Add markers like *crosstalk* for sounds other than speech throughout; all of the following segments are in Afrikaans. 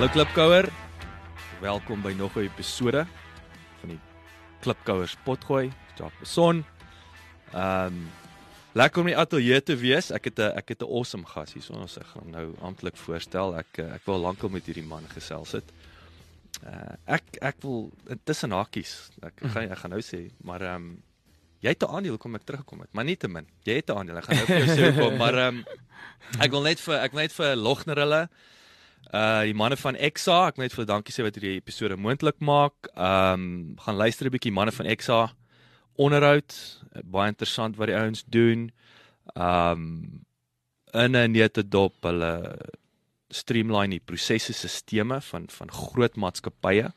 Hallo Klipkouer. Welkom by nog 'n episode van die Klipkouers potgooi. Jacques Beson. Ehm um, lekker om in die ateljee te wees. Ek het 'n ek het 'n awesome gas hier. Ons gaan nou amptelik voorstel. Ek eh, ek wil lankal met hierdie man gesels het. Uh ek ek wil intussen hakies. Ek gaan ek gaan nou sê, maar ehm um, jy het 'n aandeel kom ek teruggekom het, maar nie te min. Jy het 'n aandeel. Ek gaan nou vir jou sê hoekom, maar ehm um, ek wil net vir ek wil net vir Logner hulle uh die manne van Exa, ek wil net vir dankie sê wat hierdie episode moontlik maak. Um, gaan luister 'n bietjie manne van Exa onderhoud, baie interessant wat die ouens doen. Um, in 'n nette dop hulle streamline die prosesse sisteme van van groot maatskappye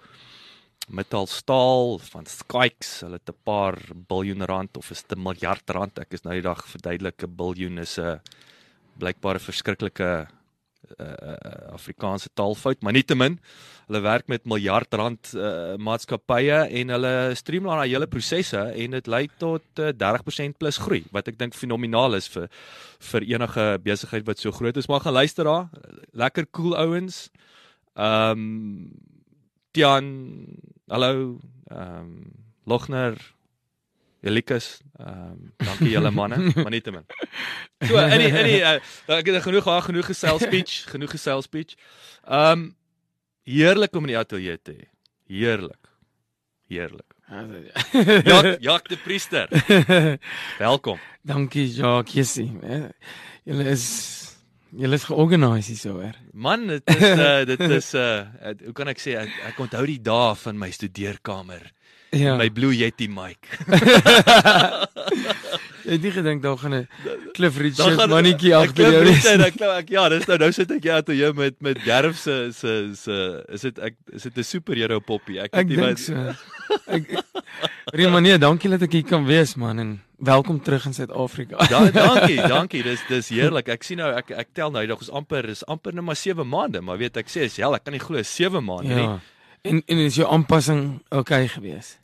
metaal staal van Skykes hulle het 'n paar biljoen rand of is dit 'n miljard rand ek is nou die dag verduidelik 'n biljoen is 'n blykbare verskriklike uh, uh, Afrikaanse taalfout maar nietemin hulle werk met miljard rand uh, maatskappye en hulle streamline daai hele prosesse en dit lei tot uh, 30% plus groei wat ek dink fenomenaal is vir vir enige besigheid wat so groot is. Maar gaan luister daar lekker cool ouens. Ehm um, Tian hallo ehm um, Logner Elikus ehm um, dankie julle *laughs* manne maar nietemin. So in die in die uh, ek het genoeg gehad genoeg gesel speech *laughs* genoeg gesel speech. Ehm um, heerlik om in die ateljee te hê. Heerlik. Heerlik. *laughs* Jak Jak die priester. Welkom. Dankie Jacques Jessie. Julle is julle is georganiseer hier so hoor. man dit is uh, dit is uh, hoe kan ek sê ek, ek onthou die dae van my studeerkamer Ja. my Blue Yeti mic *laughs* Jy het nie gedink daar gaan 'n Cliff Richard mannetjie agter jou wees. net, ek klip ek ja, dis nou nou sit ek ja toe jy met met Gerf se se se is dit ek is dit 'n superhero poppie. Ek weet nie wat so. Ek Rima nee, dankie dat ek hier kan wees man en welkom terug in Suid-Afrika. Da, dankie, dankie. *laughs* Dis dis heerlik. Ek sien nou ek ek tel nou, dit is amper is amper net maar 7 maande, maar weet ek sê is hel, ek kan nie glo 7 maande nie. En en is jou aanpassing okay gewees?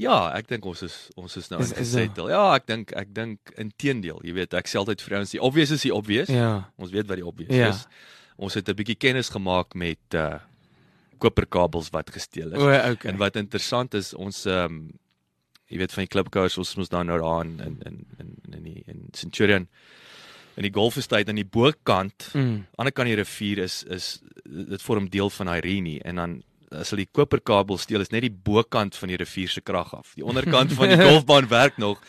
Ja, ek dink ons is ons is nou ingesettel. Ja, ek dink ek dink inteendeel, jy weet, ek sê altyd vir ouens, die obvious is die obvious. Ja. Ons weet wat die obvious Ja. is. Ons het 'n bietjie kennis gemaak met uh koperkabels wat gesteel is. O, okay. En wat interessant is, ons ehm um, jy weet van die klipkouers ons moes dan nou daar in in in in in die in Centurion in die Golfestate aan die bokant, Mm. ander kant die rivier is is dit vorm deel van Irene en dan as hulle die koperkabel steel is net die bokant van die rivier se krag af. Die onderkant van die golfbaan werk nog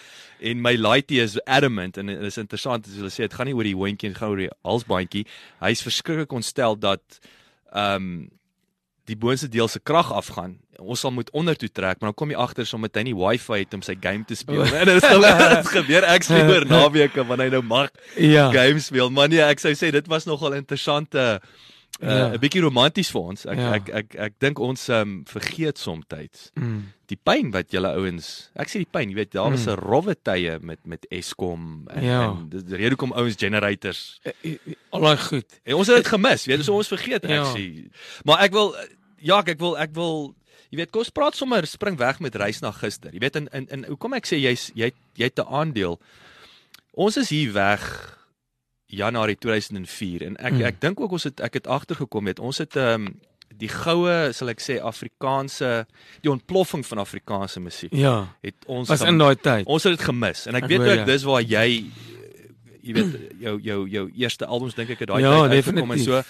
en my laaitie is adamant en dit is interessant as hulle sê dit gaan nie oor die hondjie en gaan oor die halsbandjie. Hy's verskriklik ontstel dat ehm um, die boonste deel se krag afgaan. Ons sal moet onder toe trek, maar dan kom jy agter sommer hy nie wifi het om sy game te speel. En *laughs* dit is gebeur, *laughs* dit gebeur actually oor *laughs* naweke wanneer hy nou mag Ja. games speel. Maar nee, ek sou sê dit was nogal interessante uh, 'n Ja. bietjie romanties vir ons. Ek Ja. ek ek ek dink ons um, vergeet soms Mm. die pyn wat julle ouens, ek sê die pyn, jy weet, daar was 'n Mm. rowwe tye met met Eskom en, Ja. en dis die rede hoekom ouens generators Allei goed. En ons het dit gemis, weet so ons vergeet Ja. actually. Maar ek wil ja, ek wil ek wil jy weet, kom ons praat sommer spring weg met reis na gister. Jy weet in in, in hoekom ek sê jy's jy jy het 'n aandeel. Ons is hier weg Januarie 2004 en ek Mm. ek dink ook ons het ek het agtergekom weet ons het ehm um, die goue sal ek sê Afrikaanse die ontploffing van Afrikaanse musiek Ja. het ons Was in daai tyd. Ons het dit gemis en ek, Ek weet ook jou. dis waar jy jy weet jou jou jou eerste albums dink ek het daai Ja, tyd uitgekom en definitief. so.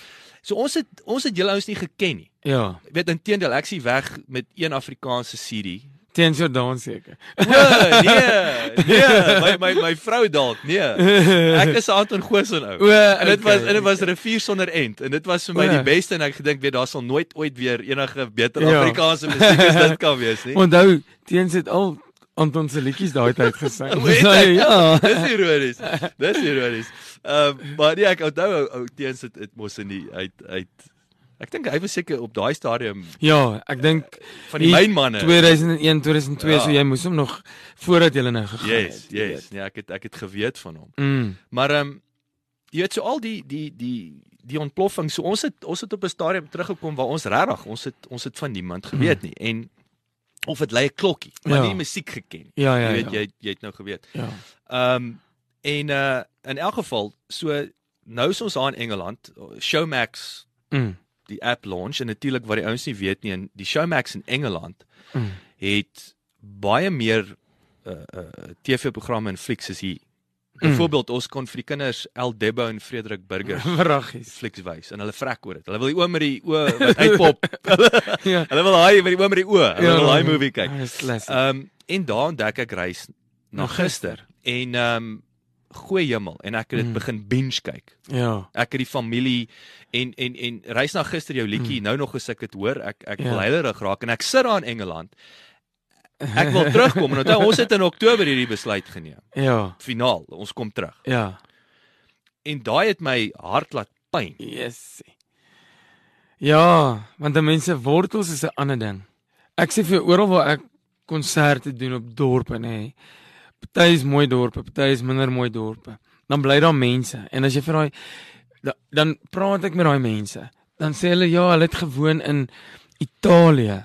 So ons het ons het julle ouens nie geken nie. Ja. Weet inteendeel ek sien weg met een Afrikaanse CD. Teen Jordan seker. O, nee, nee, my my my vrou dalk, nee. Ek is Anton Goosen ou. O, En dit was okay. en dit was rivier sonder end en dit was vir my O. die beste en ek gedink weet daar sal nooit ooit weer enige beter Ja. Afrikaanse musiek as dit kan wees nie. Onthou, teens het al Anton se liedjies daai tyd gesing. *laughs* Het ek? ja. Dis ironies. Dis ironies. Ehm uh, maar nee, ek onthou ou, ou teens het het mos in die uit uit ek dink hy was seker op daai stadium Ja, ek dink van die mynmanne. 2001, 2002 Ja. so jy moes hom nog voordat jy nou gegaan Yes, het. jy yes. Nee, ek het ek het geweet van hom. Mm. Maar ehm um, jy weet so al die die die die ontploffing. So ons het ons het op 'n stadium teruggekom waar ons regtig ons het ons het van niemand geweet nie en of dit lei 'n klokkie, maar Ja. nie musiek geken. Ja, ja, jy weet ja. jy jy het nou geweet. Ja. Ehm um, en uh in elk geval so nou is ons daar in Engeland Showmax Mm. Die app launch en natuurlik wat die ouens nie weet nie en die Showmax in Engeland Mm. het baie meer uh uh TV-programme en flieks as hier. Byvoorbeeld ons kon vir die kinders El Debbo en Frederik Burger Verraggies. *laughs* flieks wys en hulle vrek oor dit. Hulle wil die oom met die oë wat *laughs* uitpop. hulle, Ja. hulle wil daai met die oom met die oë. Hulle wil daai movie kyk. Ja. Ehm um, en daar ontdek ek reis Na gister en ehm um, goeie hemel en ek het dit Mm. begin binge kyk. ja. Ek het die familie en en en reis na gister jou liedjie nou nog as ek dit hoor, ek ek Mm. Ja. wil heilerig raak en ek sit daar in Engeland. Ek wil *laughs* terugkom en onthou ons het in Oktober hierdie besluit geneem. Ja. Finaal, ons kom terug. Ja. En daai het my hart laat pyn. Yes. Ja, want die mense wortels is 'n ander ding. Ek sê vir jou oral waar ek konserte doen op dorpe nê. Party is mooi dorpe, party is minder mooi dorpe. Dan bly daar mense en as jy vir daai da, dan praat ek met daai mense. Dan sê hulle ja, hulle het gewoon in Italië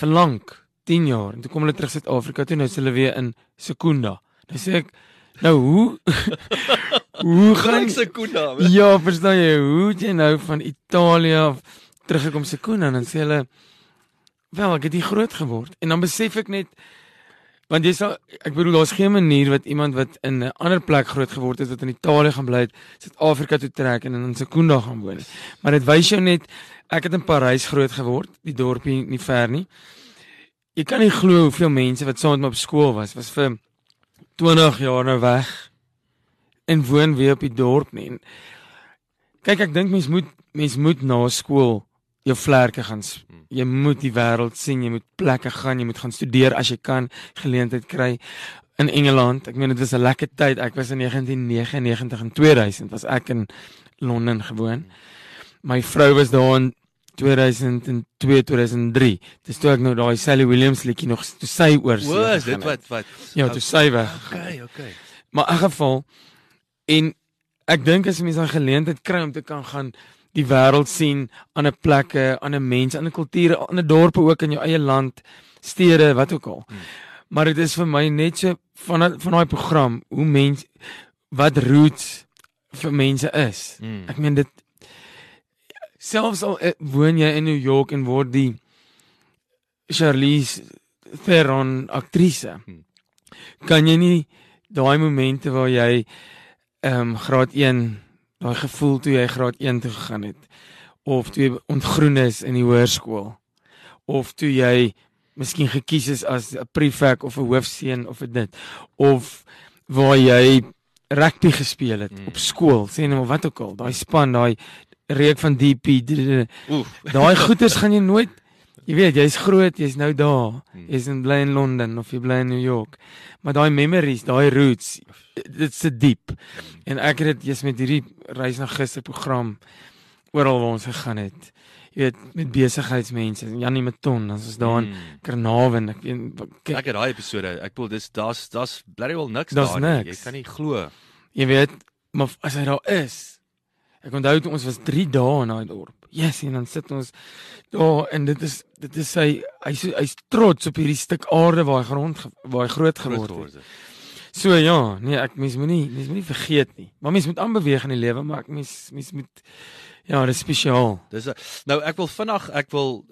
vir lank, 10 jaar en toe kom hulle terug Suid-Afrika toe nou is hulle weer in Sekunda. Dan sê ek nou hoe *laughs* hoe gaan Gaan sekunda. Ja, verstaan jy, hoe het jy nou van Italië af teruggekom Sekunda en dan sê hulle wel, ek het hier groot geword en dan besef ek net want jy sal ek bedoel daar's geen manier wat iemand wat in 'n ander plek groot geword het wat in Italië gaan bly het, Suid-Afrika toe trek en in Sekunda gaan woon nie. Maar dit wys jou net ek het in Parys groot geword, die dorpie nie ver nie. Jy kan nie glo hoeveel mense wat saam met my op skool was, was vir 20 jaar nou weg en woon weer op die dorp nie. En kyk, ek dink mens moet mens moet na skool jou vlerke gaan. s- Jy moet die wêreld sien, jy moet plekke gaan, jy moet gaan studeer as jy kan geleentheid kry in Engeland. Ek meen dit was 'n lekker tyd. Ek was in 1999 en 2000 was ek in Londen gewoon. My vrou was daar in 2002 2003. Dis toe ek nou daai Sally Williams liedjie nog toe sy oor O, is dit wat wat Ja, toe sy weg. Okay, okay. Maar in geval en ek dink as mense 'n geleentheid kry om te kan gaan die wêreld sien, ander plekke, ander mense, ander kulture, ander dorpe ook in jou eie land, stede, wat ook al. Hmm. Maar dit is vir my net so van van daai program hoe mense wat roots vir mense is. Mm. Ek meen dit selfs al eh, woon jy in New York en word die Charlize Theron aktrise. Hmm. Kan jy nie daai momente waar jy ehm um, graad 1 daai gevoel toe jy graad 1 toe gegaan het of toe jy ontgroen is in die hoërskool of toe jy miskien gekies is as 'n prefek of 'n hoofseun of dit of waar jy rugby gespeel het Mm. op skool sê nou maar wat ook al daai span daai reek van DP daai goeters gaan jy nooit jy weet jy's groot jy's nou daar Hmm. jy's in bly in Londen of jy bly in New York maar daai memories daai roots dit's se diep en ek het dit jy's met hierdie reis na gister program oral waar ons gegaan het jy weet met besigheidsmense Janie Maton dan is daar in Mm. Carnarvon ek weet kyk, Ek het daai episode. Ek bedoel dis daar's daar's bloody well niks daar. nie. niks. Jy kan nie glo. jy weet maar as hy daar is ek onthou toe ons was 3 dae in daai dorp yes en dan sit ons daar en dit is dit is sy hy's hy's trots op hierdie stuk aarde waar hy grond waar hy groot Groot geword het geword. So ja, nee, ek mens moenie mens moenie vergeet nie. Maar mens moet aanbeweeg in die lewe, maar ek mens mens moet ja, dit is spesiaal. Dis nou ek wil vinnig ek wil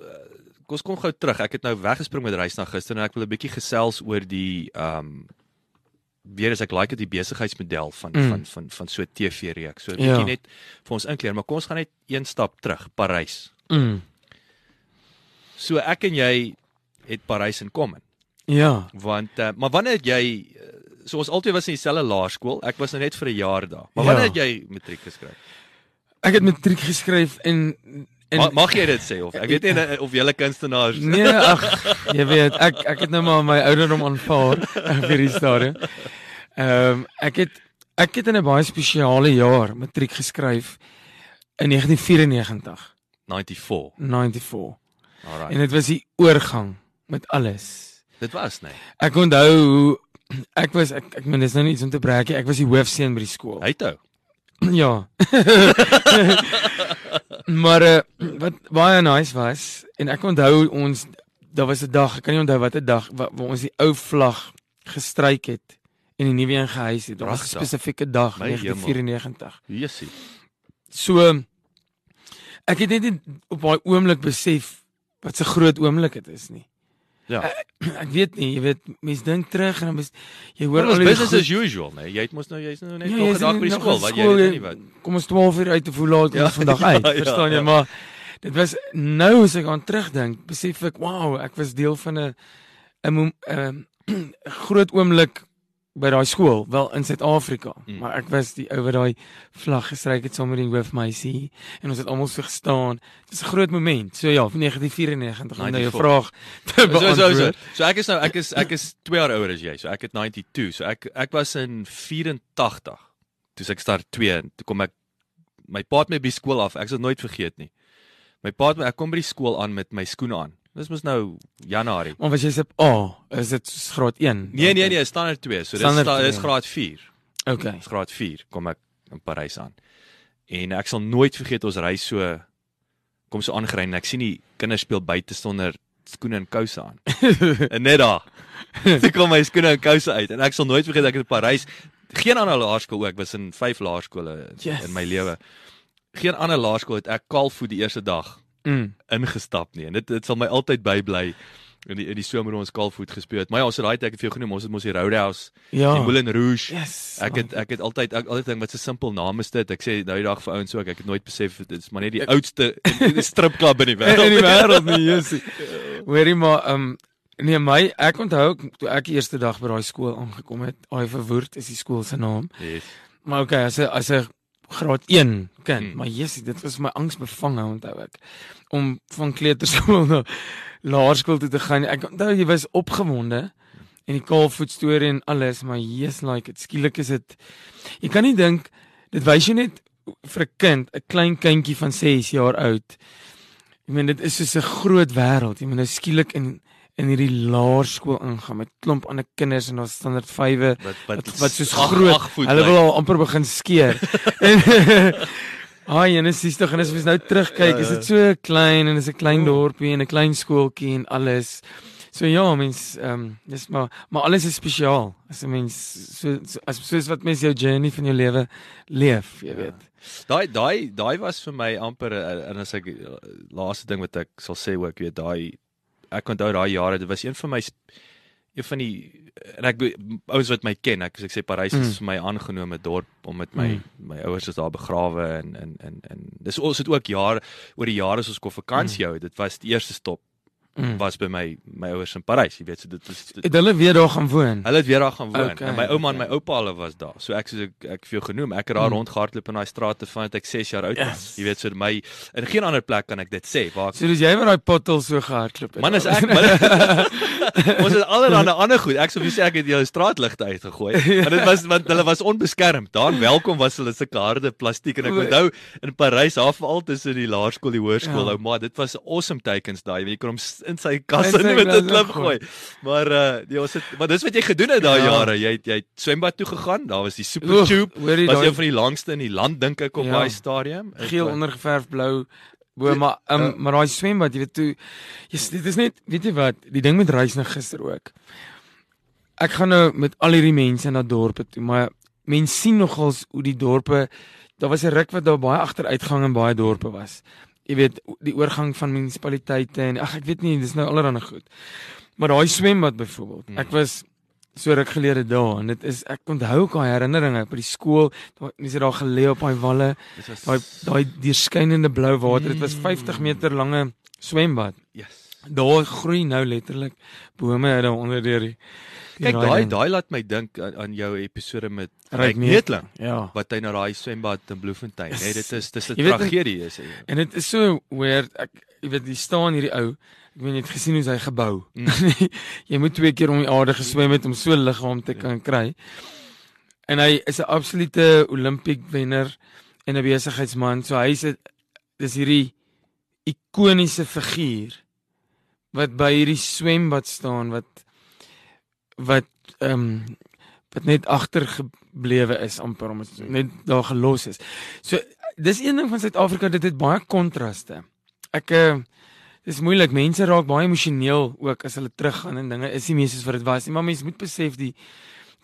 kom ons kom gou terug. Ek het nou weggespring met reis na gister en ek wil 'n bietjie gesels oor die ehm um, weer as ek like dit die besigheidsmodel van Mm. mm. van van van so 'n TV-reeks. So 'n Ja. bietjie net vir ons inkleer, maar kom ons gaan net een stap terug, Parys. Mm. So ek en jy het Parys in kom. Ja. Want uh, maar wanneer jy uh, so ons albei was in dieselfde laerskool. Ek was nou net vir 'n jaar daar. Maar Ja. wanneer het jy matriek geskryf? Ek het matriek geskryf en En- Ma, mag jy dit sê of ek weet nie eh, of julle kunstenaars Nee, ag, jy weet, ek ek het nou maar my ouderdom aanvaar vir hierdie stadium. Ehm ek het ek het in 'n baie spesiale jaar matriek geskryf in 1994, 94. 94. Alright. En dit was die oorgang met alles. Dit was nee. Ek onthou hoe ek was ek ek meen dis nou nie iets om te brag nie. Ek was die hoofseun by die skool. Hytou. *clears throat* Ja. *laughs* maar uh, wat baie nice was en ek onthou ons daar was 'n dag, ek kan nie onthou watter dag waar, waar ons die ou vlag gestryk het en die nuwe een gehys het. Daar was 'n spesifieke dag My hemel. 1994. Jessie. So ek het net op daai oomblik besef wat 'n groot oomblik dit is nie. Ja. *clears throat* Ek weet nie, jy weet mense dink terug en dan bes, jy hoor al die business goed- as usual, nee. Jy het mos nou jy's nou net Ja, nog 'n dag by die skool, wat jy weet nie wat. kom ons 12 uur uit te voel laat Ja, ons vandag *laughs* ja, uit. ja, verstaan jy? ja. Maar dit was nou as ek aan terugdink, besef ek, wow, ek was deel van 'n 'n 'n *clears throat* 'n groot oomblik by daai skool, wel in Suid-Afrika. Mm. Maar ek was die ou wat daai vlag gestryk het saam met die hoofmeisie en ons het almal so gestaan. Dit was 'n groot moment. So ja, 1994 om nou jou 94. vraag te So so so. beantwoord. So ek is nou ek is ek is 2 jaar ouer as jy. So ek het 92. So ek ek was in 84. Toe ek start 2 en toe kom ek my pa het my by skool af. Ek sal nooit vergeet nie. My pa het my ek kom by die skool aan met my skoene aan. Dis mos nou Januarie. Maar was jy se A, is dit graad 1? Nee nee nee, standaard 2. So dis Standaard sta- dis twee. graad 4. Okay. Dis graad 4 kom ek in Parys aan. En ek sal nooit vergeet ons ry so kom so aangery en ek sien die kinders speel buite sonder skoene en kouse aan. *laughs* en net daar. *laughs* Toe kom my skoene en kouse uit en ek sal nooit vergeet ek het in Parys geen ander laerskool ook was in 5 laerskole Yes. in my lewe. Geen ander laerskool het ek kaalvoet die eerste dag Mm. ingestap nie. En dit dit sal my altyd bybly in die in die somer ons kaalvoet gespeel het. Maar ja, ons het daai tyd ek het vir jou genoem, ons het mos die Roadhouse, Ja. die Moulin Rouge. Yes. Ek het ek het altyd ek altyd dink wat 'n simpel naam is dit. Ek sê nou die dag vir ouens ook, ek het nooit besef dit is maar net die Ek- oudste *laughs* stripklub in die in wêreld. die wêreld nie, Jessie. *laughs* Hoorie maar, ehm um, nee my, ek onthou toe ek die eerste dag by daai skool aangekom het, Ai verwoerd is die skool se naam. Yes. Maar okay, as 'n as 'n graad 1 kind, Mm. mm. maar Jessie, dit was my angsbevange onthou ek om van kleuterskool *laughs* na laerskool toe te gaan. Ek onthou jy was opgewonde en die kaalvoet storie en alles, maar Jesus like, dit skielik is dit jy kan nie dink dit wys jou net vir 'n kind, 'n klein kindjie van 6 jaar oud. Ek meen dit is soos 'n groot wêreld. Jy moet nou skielik in in hierdie laerskool ingaan met klomp ander kinders en daar's standaard 5e Wat wat wat soos ag- groot. ag voet Hulle wil al amper begin skeer. en Ai, en is dis tog en as ons nou terugkyk, is dit so klein en is 'n klein dorpie en 'n klein skooltjie en alles. So ja, mens ehm um, dis maar maar alles is spesiaal. As 'n mens so, so as soos wat mens jou journey van jou lewe leef, jy weet. Daai daai daai was vir my amper 'n- en as ek eh, laaste ding wat ek sal sê ook, weet daai ek onthou daai jare, dit was een van my een van die en ek ouens wat my ken, ek ek sê Parys is Mm. vir my aangenome dorp om met my Mm. my ouers is daar begrawe en en en en dis ons het ook jare oor die jare as ons kon vakansie hou, dit was die eerste stop Mm. was by my my ouers in Parys, jy weet so dit is dit, Het hulle weer daar gaan woon? Hulle het weer daar gaan woon. Okay, en my ouma en my okay. oupa hulle was daar. So ek soos ek ek vir jou genoem, ek het daar Mm. rondgehardloop in daai strate vandat ek 6 jaar oud was. Yes. Jy weet so my in geen ander plek kan ek dit sê waar ek So dis jy wat daai pottel so gehardloop het. Man is *laughs* ek man, *laughs* Ons het allerlei ander goed. Ek sou vir sê ek het jou straatligte uitgegooi. *laughs* En dit was want hulle was onbeskermd. Daar welkom was hulle sulke harde plastiek en ek onthou in Parys half al tussen die laerskool die hoërskool. Ja. Ou maar dit was awesome tekens daai. Jy kon hom in sy kas In met 'n glas klip gooi. Maar uh ja, ons het maar dis wat jy gedoen het daai Ja. jare. Jy het jy het swembad toe gegaan. Daar was die super tube. Was een van die langste in die land dink ek op Ja. daai stadium. Ek geel wa- ondergeverf blou bo maar um, Ja. maar daai swembad jy weet toe jy's dit is net weet jy wat die ding met reis na gister ook ek gaan nou met al hierdie mense na dorpe toe maar mense sien nogals hoe die dorpe daar was 'n ruk wat daar baie agteruitgang in baie dorpe was jy weet die oorgang van munisipaliteite en ag ek weet nie dis nou allerlei goed maar daai swembad byvoorbeeld Mm. ek was so ruk gelede daar en dit is ek onthou ook daai herinneringe by die skool daar- mense het daar gelê op daai walle daai daai deurskynende blou water. Dit was Mm. 50 meter lange swembad. Yes. Daar groei nou letterlik bome uit daar onder deur die Kyk daai daai daai laat my dink aan, aan jou episode met Ryk Neetling Ja. wat hy na daai swembad in Bloemfontein. Is- Nee, dit is dis 'n Jy tragedie is hy. En dit is so weird. Ek jy weet, hier staan hierdie ou. Ek weet jy het gesien hoe hy gebou. Mm. *laughs* jy moet twee keer om die aarde geswem het om so 'n liggaam te kan kry. En hy is 'n absolute Olimpiek wenner en 'n besigheidsman. So hy's 'n dis hierdie ikoniese figuur wat by hierdie swembad staan wat wat ehm um, wat net agtergeblewe is amper om dit net daar gelos is. So dis een ding van Suid-Afrika dit het baie kontraste. Ek uh, dis moeilik mense raak baie emosioneel ook as hulle teruggaan en dinge is nie meer soos wat dit was nie, maar mense moet besef die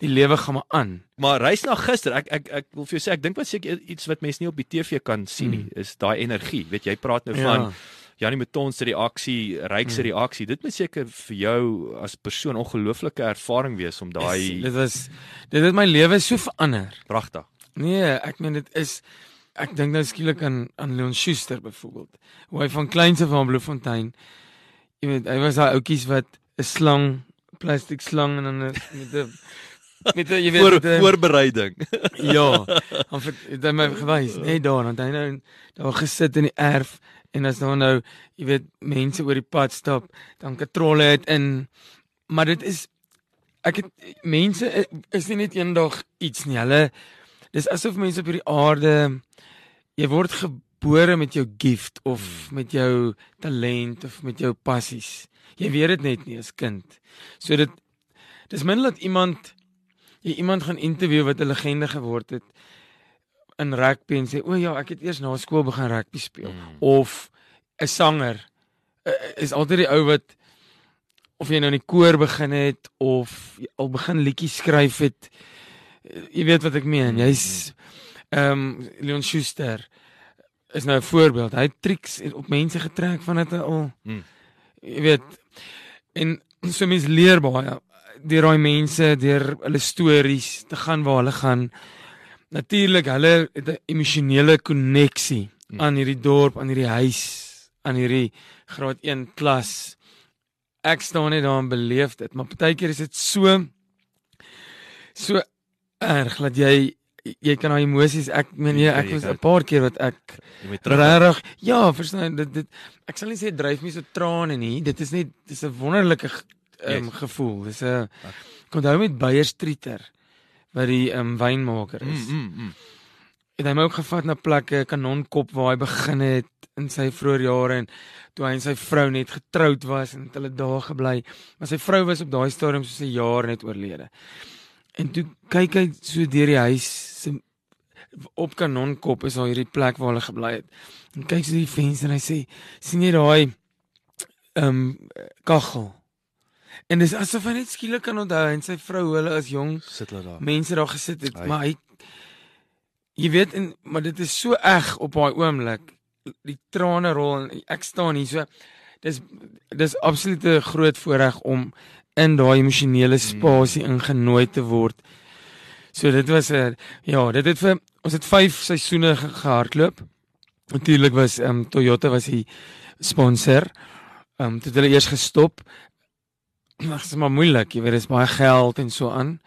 die lewe gaan maar aan. Maar reis na gister, ek ek ek wil vir jou sê ek dink wat seker iets wat mense nie op die TV kan sien nie, is daai energie. Weet jy praat nou van Janie Mouton se reaksie, Ryk se reaksie. Dit moet seker vir jou as persoon ongelooflike ervaring wees om daai dit was dit het my lewe so verander. pragtig. Nee, ek meen dit is ek dink nou skielik aan aan Leon Schuster byvoorbeeld. Hoe hy van kleins af aan Bloemfontein jy weet, hy was daai ouetjies wat 'n slang, plastiek slang en dan met 'n met 'n jy weet Voor 'n- voorbereiding. *laughs* Ja, dan het hy my gewys, net daar, dan het hy nou daar gesit in die erf en as daar nou, jy weet, mense oor die pad stap, dan katrolle het in maar dit is ek het mense i- is nie net eendag iets nie. Hulle dis asof mense op hierdie aarde jy word gebore met jou gift of met jou talent of met jou passies. Jy weet dit net nie as kind. So dit dis min dat iemand jy iemand gaan interview wat 'n legende geword het in rugby en sê o ja, ek het eers na skool begin rugby speel Mm. of 'n sanger uh, is altyd die ou wat of jy nou in die koor begin het of al begin liedjies skryf het uh, jy weet wat ek meen jy's ehm um, Leon Schuster is nou 'n voorbeeld hy het triks op mense getrek van dit al Mm. jy weet en so mense leer baie deur daai mense deur hulle stories te gaan waar hulle gaan natuurlik hulle het 'n emosionele koneksie Mm. aan hierdie dorp, aan hierdie huis, aan hierdie graad 1 klas. Ek staan net daar en beleef dit, maar partykeer is dit so so erg dat jy jy kan daai emosies ek meen jy, ek Jy was kan- 'n paar keer wat ek regtig ja, verstaan dit dit ek sal nie sê dryf my so trane nie. Dit is net dis 'n wonderlike um, Yes. gevoel. Dis 'n ek onthou met Beyer Streeter wat die um, wynmaker is. Mm, mm, mm. het hy my ook gevat na plekke kanonkop waar hy begin het in sy vroeë jare en toe hy en sy vrou net getroud was en het hulle daar gebly maar sy vrou was op daai stadium so 'n jaar net oorlede en toe kyk hy so deur die huis op kanonkop is daar hierdie plek waar hulle gebly het en kyk so deur die venster en hy sê sien jy daai ehm um, kaggel en dis asof hy net skielik kan onthou en sy vrou hulle as jong Sit hulle daar. mense daar gesit het, Ai. maar hy jy weet en maar dit is so eg op daai oomblik. Die trane rol en ek staan hier so dis dis absoluut 'n groot voorreg om in daai emosionele spasie ingenooi te word. So dit was 'n ja, dit het vir ons het 5 seisoene ge gehardloop. Natuurlik was ehm um, Toyota was die sponsor. Ehm um, toe het hulle eers gestop. Ag, dit is maar moeilik, jy weet, dis baie geld en so aan.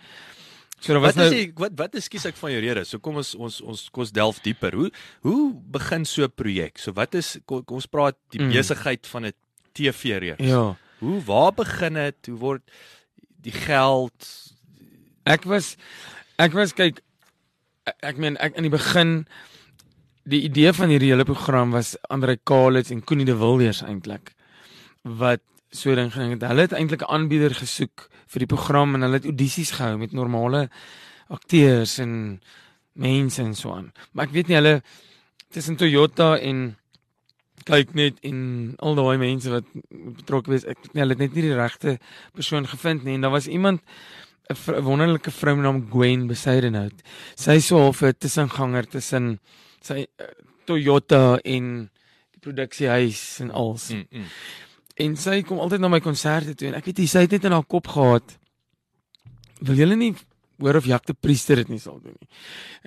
So daar was Wat is nou die, wat wat is kies ek van jou rede? So kom ons ons ons kos delf dieper. Hoe hoe begin so 'n projek? So wat is kom, kom ons praat die Mm. besigheid van 'n TV-reeks. ja. Hoe waar begin dit? Hoe word die geld Ek was ek was kyk ek, meen ek in die begin die idee van hierdie hele program was Andre Kalitz en Koenie de Villiers eintlik wat so ding gedink het. Hulle het eintlik 'n aanbieder gesoek vir die program en hulle het audisies gehou met normale akteurs en mense en so aan. Maar ek weet nie hulle tussen Toyota en kyk net en al daai mense wat betrokke was, ek weet nie hulle het net nie die regte persoon gevind nie en daar was iemand 'n wonderlike vrou met naam Gwen Besidenhout. Sy is so half 'n tussenganger tussen sy uh, Toyota en die produksiehuis en als. mm, mm. En sy kom altyd na my konserte toe en ek weet jy sy het net in haar kop gehad. Wil julle nie hoor of Jacques de Priester dit nie sal doen nie.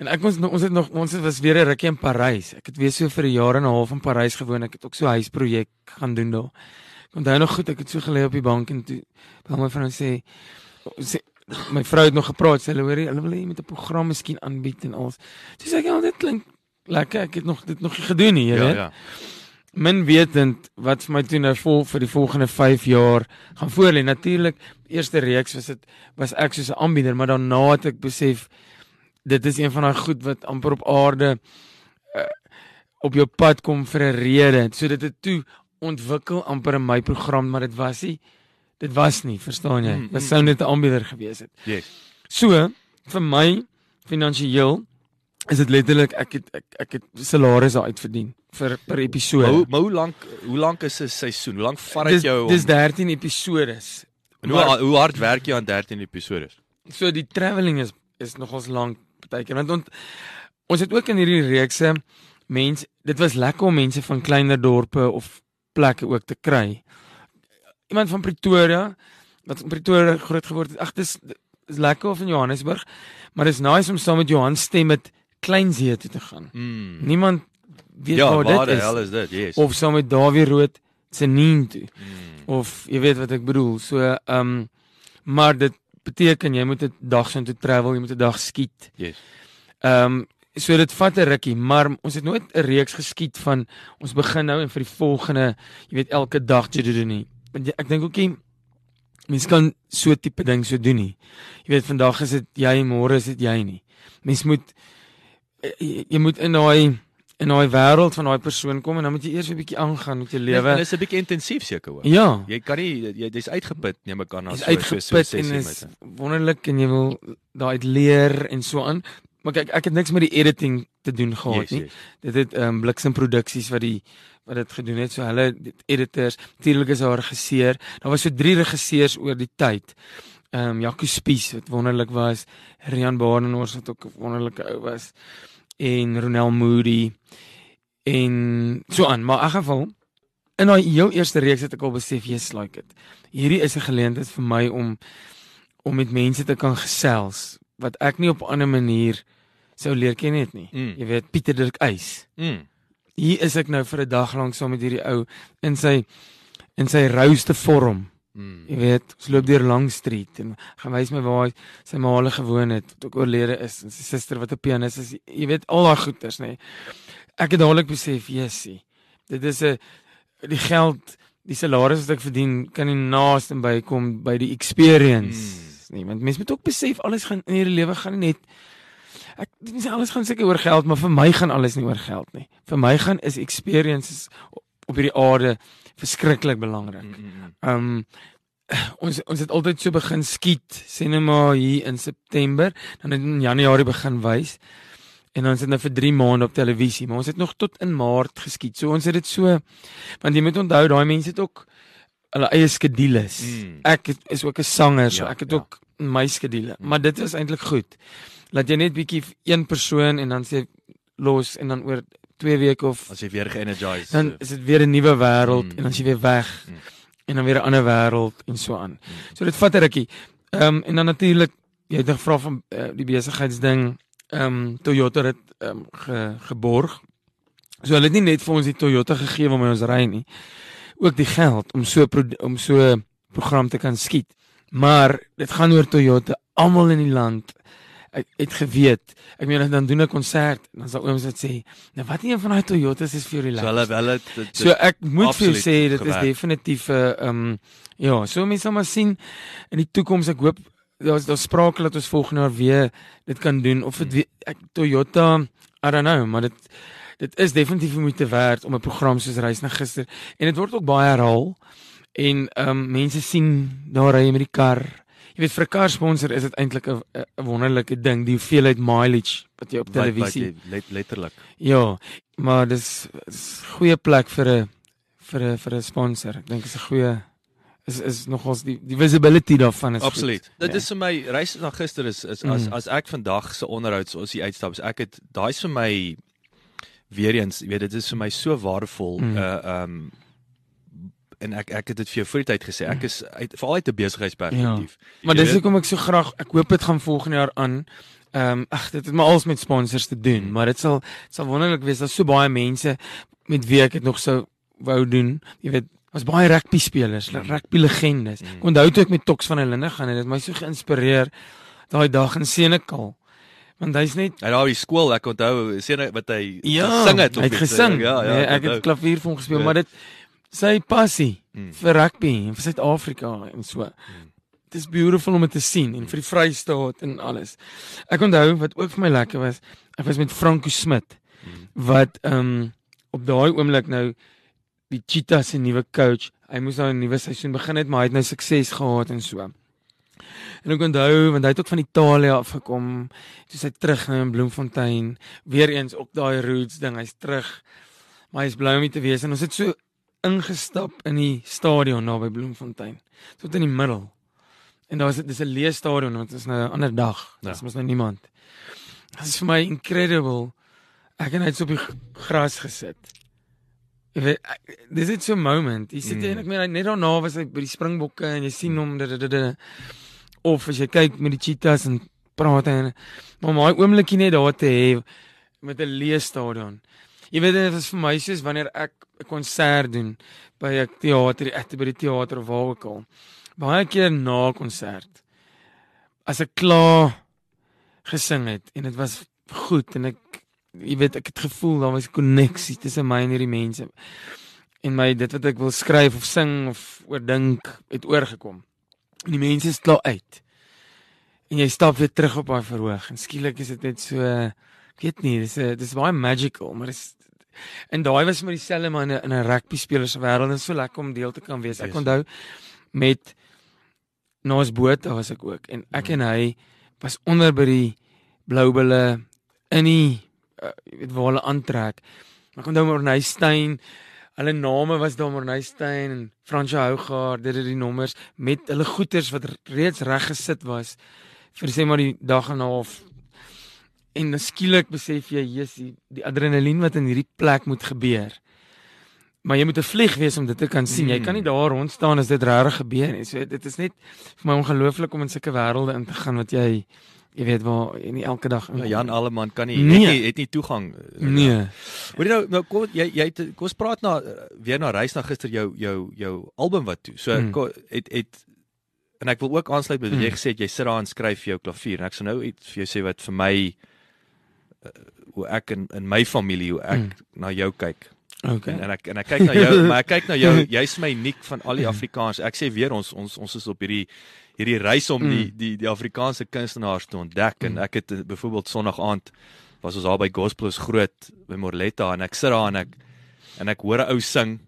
En ek ons ons het nog ons was weer 'n rukkie in Parys. Ek het weer so vir 'n jaar en 'n half in Parys gewoon. Ek het ook so 'n huisprojek gaan doen daar. Ek onthou nog goed, ek het so gelê op die bank en toe bel my vrou sê sê my vrou het nog gepraat, sê hulle hoor hulle wil hê jy moet 'n program miskien aanbied en alles. Dis ek ja, dit klink lekker. Ek het nog dit nog nie gedoen nie, jy Ja, weet. ja. Min wetend wat vir my toe nou vol vir die volgende 5 jaar gaan voorlê. Natuurlik, eerste reeks was dit was ek soos 'n aanbieder, maar daarna het ek besef dit is een van daai goed wat amper op aarde uh, op jou pad kom vir 'n rede. So dit het toe ontwikkel amper in my program, maar dit was nie dit was nie, verstaan jy? Mm, Dit mm. sou net 'n aanbieder gewees het. Yes. So, vir my finansiëel is dit letterlik ek het ek, ek het salaris daar uitverdien vir per episode. Hoe hoe lank hoe lank is 'n seisoen? Hoe lank vat dit dis, jou om dis 13 episodes. en hoe maar- hoe hard werk jy aan 13 episode? So die travelling is is nogals lank partykeer want ont, ons het ook in hierdie reekse mense dit was lekker om mense van kleiner dorpe of plekke ook te kry. Iemand van Pretoria wat in Pretoria groot geword het. Ag dis is lekker of in Johannesburg, maar dis nice om saam met Johan stem met Kleinsee toe te gaan. Mm. Niemand weet Ja, waar waar dit die hel is is dit? Yes. of saam met Dawie Rood se nien toe. Mm. Of jy weet wat ek bedoel. So ehm um, maar dit beteken jy moet 'n dag so toe travel, jy moet 'n dag skiet. Yes. Ehm um, so dit vat 'n rukkie, maar ons het nooit 'n reeks geskiet van ons begin nou en vir die volgende, jy weet elke dag jy doen nie. Ek dink ook nie mense kan so tipe ding so doen nie. Jy weet vandag is dit jy, môre is dit jy nie. Mens moet jy, jy moet in daai in daai wêreld van daai persoon kom en dan moet jy eers 'n bietjie aangaan met jou En lewe. dit is 'n bietjie intensief seker hoor. Ja. Jy kan nie jy dis uitgeput neem ek aan is so uitgeput so en sessie is met. wonderlik en jy wil daai leer en so aan. Maar kyk, ek het niks met die editing te doen gehad Yes, nie. yes. Dit het ehm um, Bliksem Produksies wat die wat dit gedoen het. So hulle editors, natuurlik is daar 'n regisseur. Daar was so drie regisseurs oor die tyd. Ehm um, Jaco Spies wat wonderlik was, Rian Badenhorst wat ook 'n wonderlike ou was en Ronel Moody en so aan. Maar in elk geval in daai heel eerste reeks het ek al besef jy's like it. Hierdie is 'n geleentheid vir my om om met mense te kan gesels wat ek nie op 'n ander manier sou leer ken het nie. Mm. Jy weet Pieter Dirk Eis. Mm. Hier is ek nou vir 'n dag lank saam met hierdie ou in sy in sy rouste vorm. Mm. Jy weet, ons loop deur Lang Street en gaan wys my waar sy ma hulle gewoon het, wat ook oorlede is en sy suster wat 'n pianis is. Jy weet al daai goeters, nê. Nee. Ek het dadelik besef, Jessie, dit is 'n die geld, die salaris wat ek verdien kan nie naaste bykom by die experience Mm. Nie. Want mense moet ook besef alles gaan in hierdie lewe gaan nie net ek dis alles gaan seker oor geld, maar vir my gaan alles nie oor geld nie. Vir my gaan is experiences op, op hierdie aarde verskriklik belangrik. Mm, mm, mm. Ehm um, ons ons het altyd so begin skiet, sê net maar hier in September, dan het in Januarie begin wys. En dan sit nou vir 3 maande op televisie, maar ons het nog tot in Maart geskiet. So ons het dit so want jy moet onthou daai mense het ook hulle eie skedules. Mm. Ek het, is ook 'n sanger, so Ja, ek het ja. ook my skedule. Maar dit is eintlik goed. Laat jy net bietjie een persoon en dan sê los en dan oor 2 weke of As jy weer ge-energized. dan is dit weer 'n nuwe wêreld Mm. en dan is jy weer weg. Mm. En dan weer 'n ander wêreld en so aan. So dit vat 'n rukkie. Ehm um, en dan natuurlik jy het gevra van uh, die besigheidsding ehm um, Toyota het ehm um, ge, geborg. So hulle het nie net vir ons die Toyota gegee om ons ry nie. Ook die geld om so om so program te kan skiet. Maar dit gaan oor Toyota. Almal in die land ek het geweet. Ek meen dan doen 'n konsert en dan sal ooms dit sê, "Nou wat een van daai Toyotas is vir jou so hulle hulle dit- So ek moet vir jou sê dit is gewerk. definitief 'n uh, um ja, so mense sal maar sien in die toekoms ek hoop daar's daar sprake dat ons volgende jaar weer dit kan doen of dit weer- ek Toyota I don't know, maar dit dit is definitief moeite werd om 'n program soos Reis na gister en dit word ook baie herhaal en um mense sien daar ry jy met die kar. Jy weet vir 'n kar sponsor is dit eintlik 'n wonderlike ding, die hoeveelheid mileage wat jy op televisie let, letterlik. Ja, maar dis is goeie plek vir 'n vir 'n vir 'n sponsor. Ek dink is 'n goeie is is nogals die die visibility daarvan is Absoluut. goed. Dit Ja. is vir my reis na gister is, is as Mm. as ek vandag se onderhoud so as die uitstap is ek het daai's vir my weer eens, jy weet dit is vir my so waardevol Mm. uh um en ek ek het dit vir jou voor die tyd gesê ek is uit veral uit 'n besigheidsperspektief. Maar Jy dis hoekom ek so graag ek hoop dit gaan volgende jaar aan. Ehm um, ag dit het maar alles met sponsors te doen, Mm. maar dit sal dit sal wonderlik wees daar's so baie mense met wie ek dit nog sou wou doen. Jy weet Was baie rugby spelers, rugby legendes. Ek onthou toe ek met Tox van der Linde gaan en dit my so geïnspireer daai dag in Senekal. Want hy's net Hy daar by skool, ek onthou sien wat hy Ja, gesing het hy het gesing. Ja, ja. nee, ek het klavier vir hom gespeel, Ja. maar dit sy passie Mm. vir rugby en vir Suid-Afrika en so. Dit is beautiful om dit te sien en vir die Vrystaat en alles. Ek onthou wat ook vir my lekker was, ek was met Franco Smit wat ehm um, op daai oomblik nou die Cheetahs se nuwe coach. Hy moes nou 'n nuwe seisoen begin het, maar hy het nou sukses gehad en so. En ek onthou want hy het ook van Italië af gekom. Toe hy terug nou in Bloemfontein, weer eens op daai roots ding. Hy's terug. Maar hy's bly om hier te wees en ons het so ingestap in die stadion daar by Bloemfontein. Tot in die middel. En daar was dit is 'n leë stadion want dit is nou 'n ander dag. Ja. Dis mos nou niemand. Dit is vir my incredible. Ek het net so op die gras gesit. Jy weet, dis net so 'n moment. Jy sit Mm. en ek meen net daarna was hy by die Springbokke en jy sien hom dit dit of as jy kyk met die cheetahs en praat en maar daai oomblikie net daar te hê met 'n leë stadion. Jy weet dit was vir my soos wanneer ek 'n konsert doen by 'n teater, ek by die teater of waar ook al. Baie keer na konsert as ek klaar gesing het en dit was goed en ek jy weet ek het gevoel daar was 'n koneksie tussen my en hierdie mense en my dit wat ek wil skryf of sing of oordink het oorgekom. En die mense is klaar uit. En jy stap weer terug op daai verhoog en skielik is dit net so ek weet nie, dis 'n dis baie magical, maar dis en daai was met dieselfde maar in 'n rugby speler se wêreld en so lekker om deel te kan wees. Ek onthou met Naas Boot daar was ek ook en ek en hy was onder by die Bloubulle in die uh, jy weet waar hulle aantrek. Ek onthou Morney Steyn Hulle name was daar Morney Steyn en Fransjo Hougaard, dit het die nommers met hulle goeters wat reeds reg gesit was vir sê maar die dag en 'n half. En skielik besef jy, Jesus, die, adrenalien wat in hierdie plek moet gebeur. Maar jy moet 'n vlieg wees om dit te kan sien. Jy kan nie daar rond staan as dit regtig gebeur nie. So dit is net vir my ongelooflik om in sulke wêrelde in te gaan wat jy jy weet waar nie elke dag Ja, Jan Alleman kan nie Nee. het nie het nie toegang. eh, Nee. Hoor jy nou nou kom jy jy het, kom ons praat na weer na reis na gister jou jou jou album wat toe. So Mm. kom, het het en ek wil ook aansluit by wat jy Mm. gesê het jy sit daar en skryf jou klavier en ek sal nou iets vir jou sê wat vir my hoe ek in in my familie hoe ek Mm. na jou kyk. Okay. En, en ek en ek kyk na jou, maar ek kyk na jou, jy's my uniek van al die Afrikaans. Ek sê weer ons ons ons is op hierdie hierdie reis om die Mm. die die Afrikaanse kunstenaars te ontdek en Mm. ek het eh, byvoorbeeld Sondag aand was ons daar by Gospel is groot by Morletta en ek sit daar en ek en ek hoor 'n ou sing.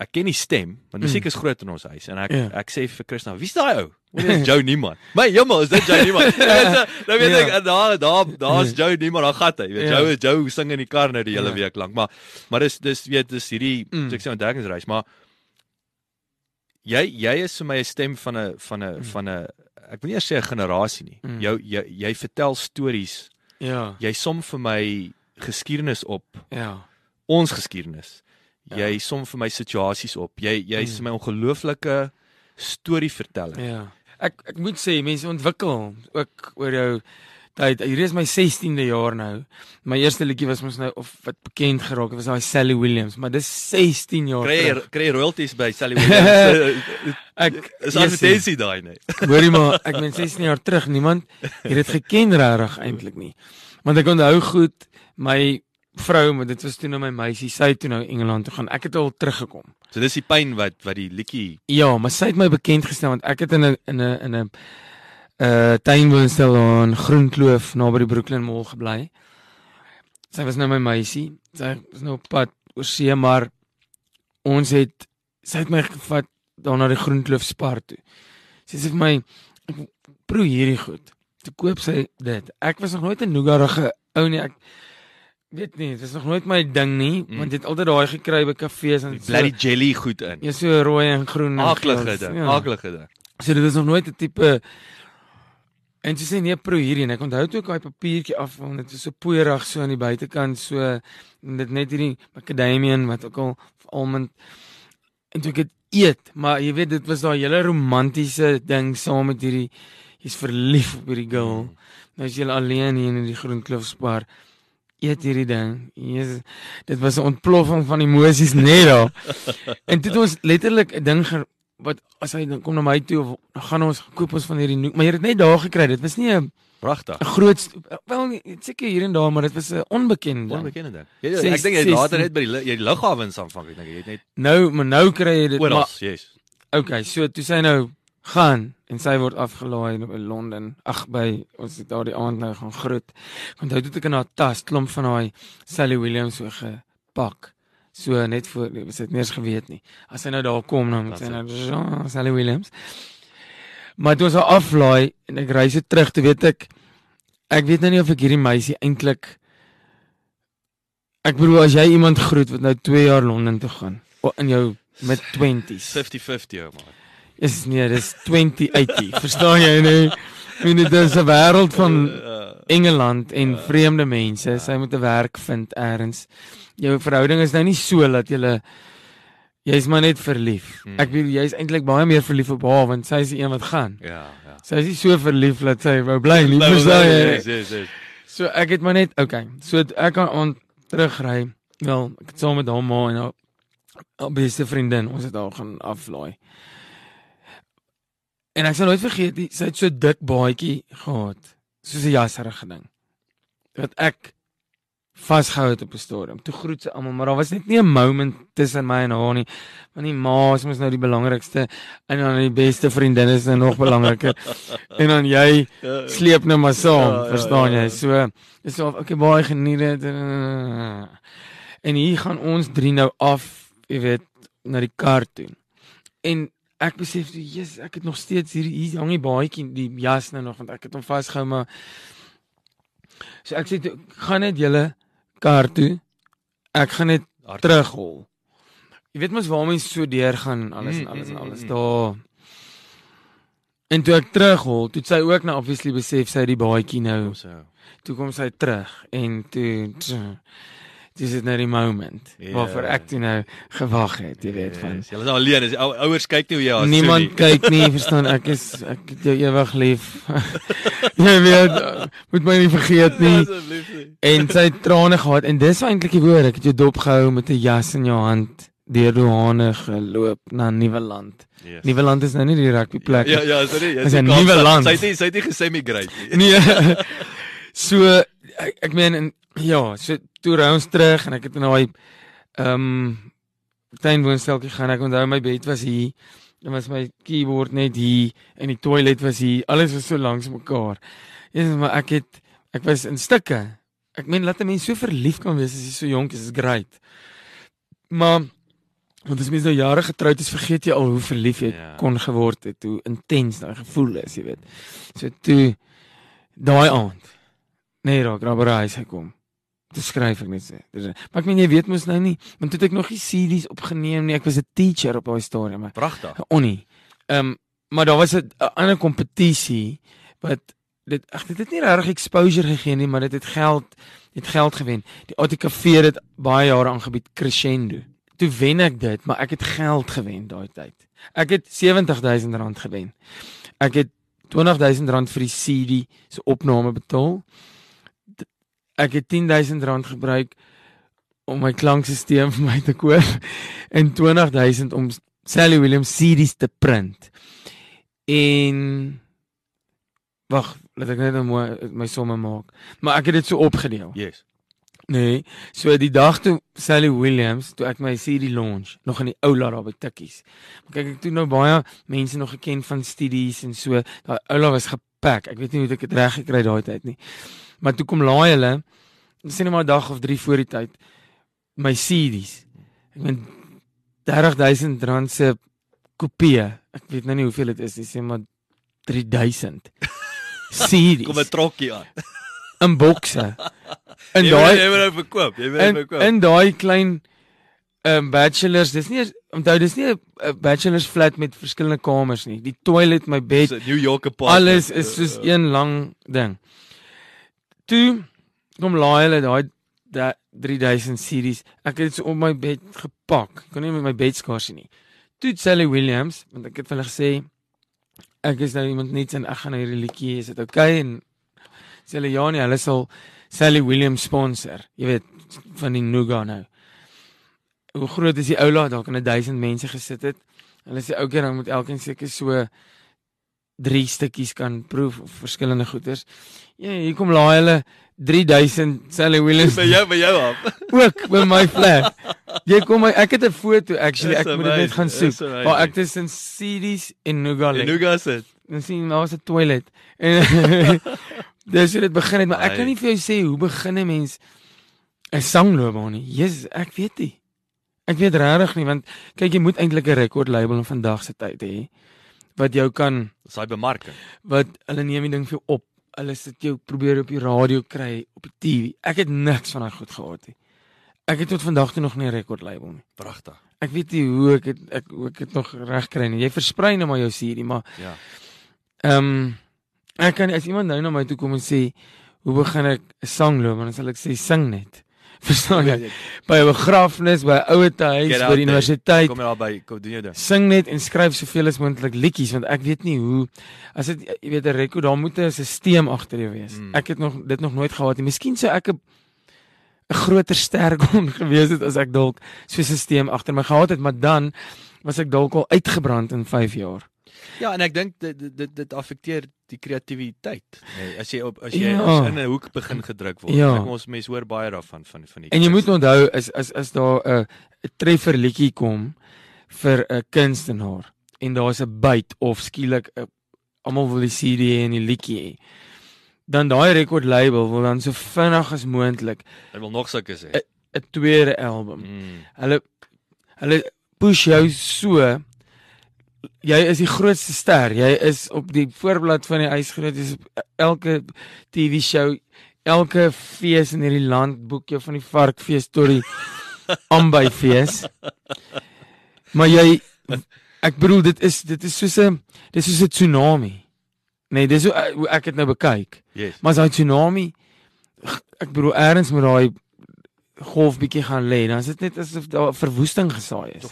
Ek ken die stem, want musiek Mm. is groot in ons huis en ek Ja. ek sê vir Christina, wie's daai ou? Dit is *laughs* Joe Niemann. My jemmel, is dit Joe *laughs* weet so, dan weet Ja. ek daar daar daar's Joe Niemann, daar gat hy. Weet Ja. Joe Joe sing in die kar nou die hele Ja. week lank, maar maar dis dis weet dis hierdie Mm. so ek sê ontdekkingsreis, maar jy jy is vir my 'n stem van 'n van 'n Mm. van 'n ek wil nie eers sê 'n generasie nie. Mm. Jou jy jy vertel stories. Ja. Jy som vir my geskiedenis op, Ja. ons geskiedenis. Ja. Jy som vir my situasies op. Jy jy's Mm. my ongelooflike storieverteller. Ja. Ek ek moet sê mense ontwikkel ook oor jou tyd. Hier is my 16de jaar nou. My eerste liedjie was mos nou of wat bekend geraak het was daai Sally Williams, maar dis 16 jaar Kry jy terug. kry jy royalties by Sally Williams? *laughs* Ek is Jessie, advertensie daai nee. *laughs* Hoorie maar, ek ben 16 jaar terug. Niemand het dit geken regtig eintlik nie. Want ek onthou goed my vrou, maar dit was toe nou my meisie, sy het toe nou Engeland toe gaan. Ek het al teruggekom. So dis die pyn wat wat die liedjie Ja, maar sy het my bekend gestel want ek het in 'n in 'n in 'n uh tuinwoonstel in Groenkloof naby die Brooklyn Mall gebly. Sy was nou my meisie. Sy was nou op pad oor see, maar ons het sy het my gevat daar na die Groenkloof Spar toe. Sy sê vir my proe hierdie goed. Toe koop sy dit. Ek was nog nooit 'n nougarige ou nie. Ek weet nie, dit was nog nooit my ding nie, Mm. want jy het altyd daai gekry by kafees en die bloody jelly goed in. Ja, so rooi en groen en Aaklige geel. ding, Ja. aaklige ding. So dit is nog nooit 'n tipe En sy sê nee, proe hierdie en ek onthou toe ek daai papiertjie af want dit was so poeierig so aan die buitekant so en dit net hierdie macadamian wat ook al almond en toe ek dit eet, maar jy weet dit was daai hele romantiese ding saam met hierdie jy's verlief op hierdie girl. Nou is jy alleen hier in die Groenkloof Spar. Eet hierdie ding. Jesus, dit was 'n ontploffing van emosies net daar. *laughs* en dit was letterlik 'n ding ge, wat as hy dan kom na my toe of gaan ons koop ons van hierdie noek, maar jy het net daar gekry. Dit was nie 'n Pragtig. 'n groot wel seker hier en daar, maar dit was 'n onbekende. ding. Onbekende ding. Jy, Ses- ek dink jy het later 16. net by die jy die lughawens aanvang, ek dink jy het net Nou, maar nou kry jy dit oral, maar yes. okay, so toe sy nou gaan en sy word afgelaai in Londen. Ag by ons het daardie aand nou gaan groet. Onthou toe ek in haar tas klomp van daai Sally Williams so gepak. So net voor was dit nie eens geweet nie. As sy nou daar kom dan moet sy nou "Jean, Sally Williams. Maar toe ons haar aflaai en ek ry so terug, toe weet ek ek weet nou nie of ek hierdie meisie eintlik ek bedoel as jy iemand groet wat nou 2 jaar Londen toe gaan in jou mid 20s. 50-50 ou man. Is nee, dis 2080. Verstaan jy nie? Ek meen dit is 'n wêreld van Engeland en vreemde mense. Sy moet 'n werk vind eers. Jou verhouding is nou nie so dat jy jy's maar net verlief. Hmm. Ek weet jy's eintlik baie meer verlief op haar want sy is die een wat gaan. Ja, ja. Sy is nie so verlief dat sy wou bly nie. *laughs* Verstaan Yes, jy? yes, yes. So ek het maar net okay. So ek kan aan terugry. Wel, ek het saam met haar ma en haar, haar beste vriendin, ons het haar gaan aflaai. En ek sal nooit vergeet, die, sy het so dik baadjie gehad, soos 'n jasserige ding. Wat ek vasgehou het op 'n stadium. Toe groet sy almal, maar daar was net nie 'n moment tussen my en haar nie. Want die ma is mos nou die belangrikste en dan die beste vriendin is nou nog belangriker. *laughs* en dan jy sleep nou maar saam, Ja, ja, verstaan ja, jy? ja. So dis so okay, baie geniet dit. En hier gaan ons drie nou af, jy weet, na die kar toe. En ek besef toe, Jesus, ek het nog steeds hier hier hang die baadjie, die jas nou nog want ek het hom vasgehou maar So ek sê toe, gaan net julle kar toe. Ek gaan net terughol. Jy weet mos waar mense so deur gaan en alles en Mm, alles en mm, alles mm, daar. En toe ek terughol, toe sy ook nou obviously besef sy het die baadjie nou. So. Toe kom sy terug en toe dis dit nou die moment Ja. waarvoor ek toe nou gewag het, jy weet van. Yes, Jy is alleen, die ou- ouers kyk nie hoe jy as Niemand kyk nie, *laughs* verstaan ek is ek het jou ewig lief. *laughs* jy weet, moet my nie vergeet nie. Asseblief nie. En sy het trane gehad en dis eintlik die woord. Ek het jou dop gehou met 'n jas in jou hand deur Dohane geloop na Nieuweland. Yes. Nieuweland is nou nie die rugby plek Ja, ja, is dit nie? Dis 'n nuwe land. Sy het nie sy het nie gesemigrate nie. Nee. *laughs* So ek, ek meen en ja, so toe ry ons terug en ek het in daai ehm um, tuinwoonsteltjie gaan. Ek onthou my bed was hier. Dan was my keyboard net hier en die toilet was hier. Alles was so langs mekaar. Ja, maar ek het ek was in stukke. Ek meen laat 'n mens so verlief kan wees as jy so jonk is, is great. Maar want as mens nou jare getroud is, vergeet jy al hoe verlief jy Ja. kon geword het, hoe intens daai gevoel is, jy weet. So toe daai aand nee, raak Rabberhuis hy kom. Toe skryf ek net sê. Dis maar ek meen jy weet mos nou nie, want toe het ek nog nie CD's opgeneem nie. Ek was 'n teacher op daai stadium, Pragtig. onnie. Ehm um, maar daar was 'n ander kompetisie wat dit ag dit het nie regtig exposure gegee nie, maar dit het geld het geld gewen. Die ATKV het baie jare aangebied Crescendo. Toe wen ek dit, maar ek het geld gewen daai tyd. Ek het R70000 rand gewen. Ek het R20000 rand vir die CD se opname betaal. Ek het R10000 rand gebruik om my klankstelsel *laughs* vir my te koop en R20000 om Sally Williams CD's te print. En wag, laat ek net nou my, my somme maak. Maar ek het dit so opgedeel. Yes. Nee, so die dag toe Sally Williams, toe ek my CD launch, nog in die oula daar by Tikkies. Maar kyk ek toe nou baie mense nog geken van studies en so. Daai oula was gepak. Ek weet nie hoe ek dit reg gekry daai tyd nie. Maar toe kom laai hulle, sê net maar 'n dag of 3 voor die tyd my CD's. Ek meen 30000 rand se kopie. Ek weet nou nie hoeveel dit is nie, sê maar 3000. *laughs* CD's Kom 'n trokkie aan. *laughs* in bokse. In daai jy wil nou verkoop. Jy in, nou verkoop. in daai klein um, bachelors, dis nie onthou dis nie 'n bachelors flat met verskillende kamers nie. Die toilet, my bed, New York apartment. alles is soos een lang ding. Toe kom laai hulle daai da 3000 series. Ek het dit so op my bed gepak. Ek kon nie met my bed skaars nie. Toe Sally Williams, want ek het vir hulle gesê ek is nou iemand niets en ek gaan na hierdie liedjie, is dit okay? en sê hulle ja nee, hulle sal Sally Williams sponsor. Jy weet van die Nuga nou. Hoe groot is die oula dalk in 1000 mense gesit het. Hulle sê ou keer dan moet elkeen seker so drie stukkies kan proef of verskillende goeders. Ja, hier kom laai hulle 3000 Sally Williams By jou by jou af. *laughs* ook by my flat. Jy kom my ek het 'n foto actually ek moet dit net gaan soek. Waar ek tussen CD's en Nuga En lê. hoe gaan dit? Dan sien maar was 'n toilet. En *laughs* dis hoe dit begin het, maar ek kan nie vir jou sê hoe begin 'n mens 'n sangloopbaan nie. Jesus, ek weet nie. Ek weet regtig nie want kyk jy moet eintlik 'n rekordlabel in vandag se tyd hê wat jou kan Dis daai bemarking. wat hulle neem die ding vir jou op. Hulle sit jou probeer op die radio kry, op die TV. Ek het niks van daai goed gehad nie. Ek het tot vandag toe nog nie 'n rekordlabel nie. Pragtig. Ek weet nie hoe ek het ek ek dit nog reg kry nie. Jy versprei nou maar jou serie, maar Ja. ehm um, ek kan as iemand nou na my toe kom en sê hoe begin ek 'n sangloop, dan sal ek sê sing net. Verstaan jy? By 'n begrafnis, by 'n ouete huis, by die universiteit, Kom jy daarby, kom doen jou ding. sing net en skryf soveel as moontlik liedjies want ek weet nie hoe as dit jy weet 'n rekord daar moet 'n stelsel agter jou wees. Mm. Ek het nog dit nog nooit gehad nie. Miskien sou ek 'n 'n groter ster kon *laughs* gewees het as ek dalk so 'n stelsel agter my gehad het, maar dan was ek dalk al uitgebrand in 5 jaar. Ja, en ek dink dit dit, dit affekteer die kreatiwiteit. Nee, as jy op as jy Ja. as in 'n hoek begin gedruk word. Ja. Ek ons mense hoor baie daarvan van van die En jy moet onthou as as as daar 'n 'n treffer liedjie kom vir 'n kunstenaar en daar's 'n byt of skielik 'n almal wil die CD en die liedjie hê. Dan daai record label wil dan so vinnig as moontlik Ek wil nog sulke sê. 'n tweede album. Mm. Hulle hulle push jou so jy is die grootste ster. Jy is op die voorblad van die ysgroot. Jy's op elke TV show, elke fees in hierdie land boek jou van die varkfees tot die *laughs* aanbyfees. Maar jy ek bedoel dit is dit is soos 'n dis soos 'n tsunami. Nee, dis hoe hoe ek dit nou bekyk. Yes. Maar as daai tsunami ek bedoel eers met daai golf bietjie gaan lê, dan is dit net asof daar verwoesting gesaai is.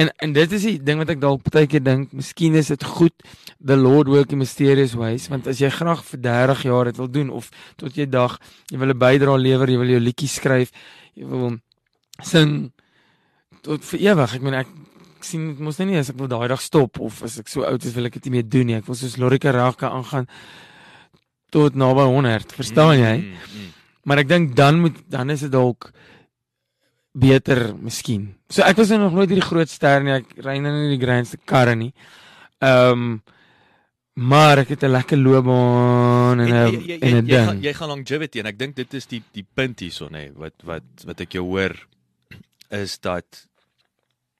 En en dit is die ding wat ek dalk baie keer dink, miskien is dit goed the Lord work in mysterious ways, want as jy graag vir 30 jaar dit wil doen of tot jy dag jy wil 'n bydrae lewer, jy wil jou liedjies skryf, jy wil sing tot vir ewig. Ek meen ek ek sien dit mos nou nie as ek wil daai dag stop of as ek so oud is wil ek dit nie meer doen nie. Ek wil soos Lorika Ragka aangaan tot naby 100, verstaan jy? Mm, mm. Maar ek dink dan moet dan is dit dalk beter miskien. So ek was nou nog nooit hierdie groot ster nie. Ek ry nou nie die grandste karre nie. Ehm um, maar ek het 'n lekker loopbaan en En 'n en jy, 'n jy, gaan, ding. jy gaan longevity en ek dink dit is die die punt hierso nê nee, wat wat wat ek jou hoor is dat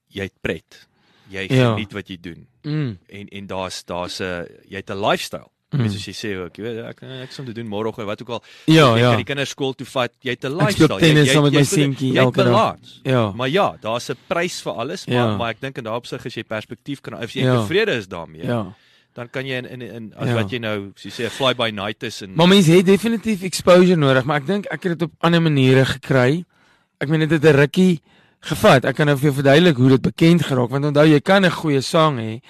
jy het pret. Jy Ja. geniet wat jy doen Mm. en en daar's daar's 'n jy het 'n lifestyle. Mm. Mm. Soos jy sê ook, jy weet ek ek som te doen môre of wat ook al. Ja, jy ja. kan die kinders skool toe vat. Jy het 'n Ek lifestyle. tennis saam met my jy- jy- seentjie jy elke dag. Ja. Maar ja, daar's 'n prys vir alles, maar Ja. maar ek dink in daardie opsig as jy perspektief kan as jy Ja. tevrede is daarmee, Ja. dan kan jy in in, in as Ja. wat jy nou, soos jy sê, fly by night is en Maar mense het definitief exposure nodig, maar ek dink ek het dit op ander maniere gekry. Ek meen dit het 'n rukkie gevat. Ek kan nou vir jou verduidelik hoe dit bekend geraak want onthou jy kan 'n goeie sang hê.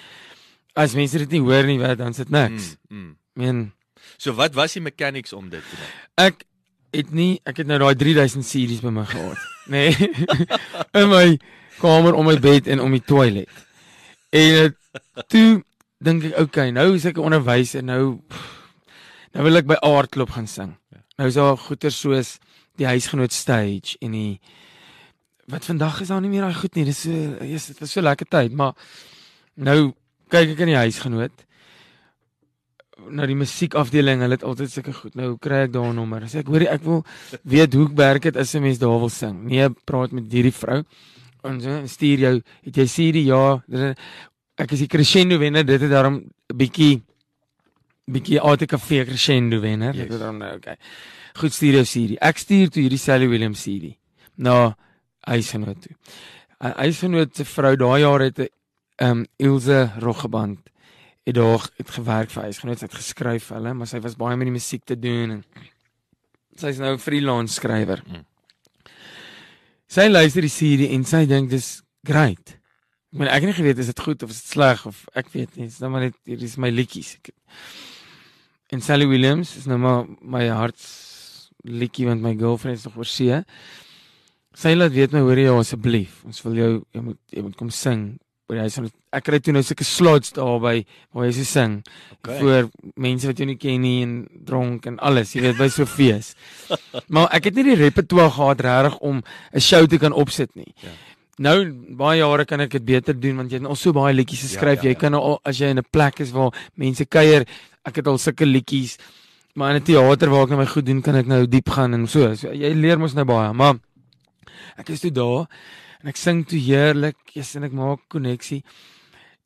As mense dit nie hoor nie, wat dan sit niks. Mm, mm. Meen So wat was die mechanics om dit te doen? ek het nie ek het nou daai 3000 series by my gehad. *laughs* Nee. *laughs* in my kamer om my bed en om die toilet. En uh, toe dink ek okay, nou is ek 'n onderwyser, nou nou wil ek by aardklop gaan sing. Nou is daar goeie soos die huisgenoot stage en die wat vandag is daar nie meer daai goed nie. Dis so yes, dit was so lekker tyd, maar nou kyk ek in die huisgenoot na die musiekafdeling, hulle het altyd sulke goed. Nou kry ek daar 'n nommer. Sê ek hoor ek wil weet hoe werk dit as 'n mens daar wil sing. Nee, praat met hierdie vrou. En so stuur jou, het jy die ja, ek is die crescendo wenner. Dit het daarom 'n bietjie bietjie ATKV crescendo wenner. Yes. Dit het daarom nou okay. Goed stuur jou CD. Ek stuur toe hierdie Sally Williams CD na huisgenoot toe. 'n Huisgenoot se vrou daai jaar het 'n ehm Ilse Roggeband het daar het gewerk vir huisgenoot, sy het geskryf hulle, maar sy was baie met die musiek te doen en sy's nou 'n freelance skrywer. Mm. Sy luister die CD en sy dink dis great. Ek meen ek het nie geweet is dit goed of is dit sleg of ek weet nie, dis nou maar net hier is my liedjies. En Sally Williams is nou maar my hart liedjie want my girlfriend is nog oor see. Sy laat weet my hoor jy asseblief. Ons wil jou jy moet jy moet kom sing. By die huis van ek kry toe nou sulke slots daar by waar jy so sing Okay. voor mense wat jou nie ken nie en dronk en alles, jy weet by so fees. *laughs* maar ek het nie die repertoire gehad regtig om 'n show te kan opsit nie. Ja. Nou baie jare kan ek dit beter doen want jy het al so baie liedjies geskryf. Ja, ja, jy ja. kan al as jy in 'n plek is waar mense kuier, ek het al sulke liedjies. Maar in 'n teater waar ek nou my goed doen, kan ek nou diep gaan en so. so jy leer mos nou baie, maar ek is toe daar en ek sing toe heerlik, yes, en ek maak koneksie.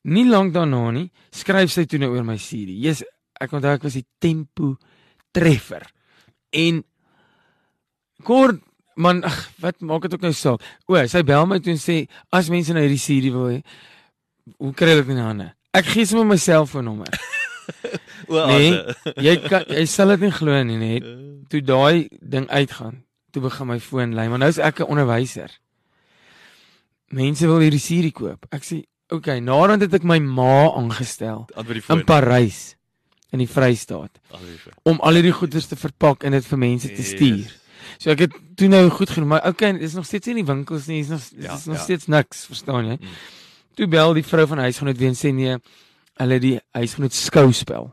Nie lank daarna nie, skryf sy toe nou oor my CD. Yes, ek onthou ek was die tempo treffer. En kort man, ag, wat maak dit ook nou saak? O, sy bel my toe en sê as mense nou hierdie CD wil hê, hoe kry hulle dit in die hande? Ek gee sommer my selfoonnommer. *laughs* O, Nee, jy kan jy sal dit nie glo nie, net toe daai ding uitgaan, toe begin my foon lui, maar nou is ek 'n onderwyser. Mense wil hierdie CD koop. Ek sê, "Oké, okay, nadat het ek my ma aangestel in. Parys in die Vrystaat om al hierdie goederes te verpak en dit vir mense te stuur. Yes. So ek het toe nou goed genoem, maar okay, dit is nog steeds nie in die winkels nie, is nog Ja, is nog ja. steeds niks, verstaan jy? Mm. Toe bel die vrou van huisgenoot weer en sê nee, hulle die huisgenoot skouspel.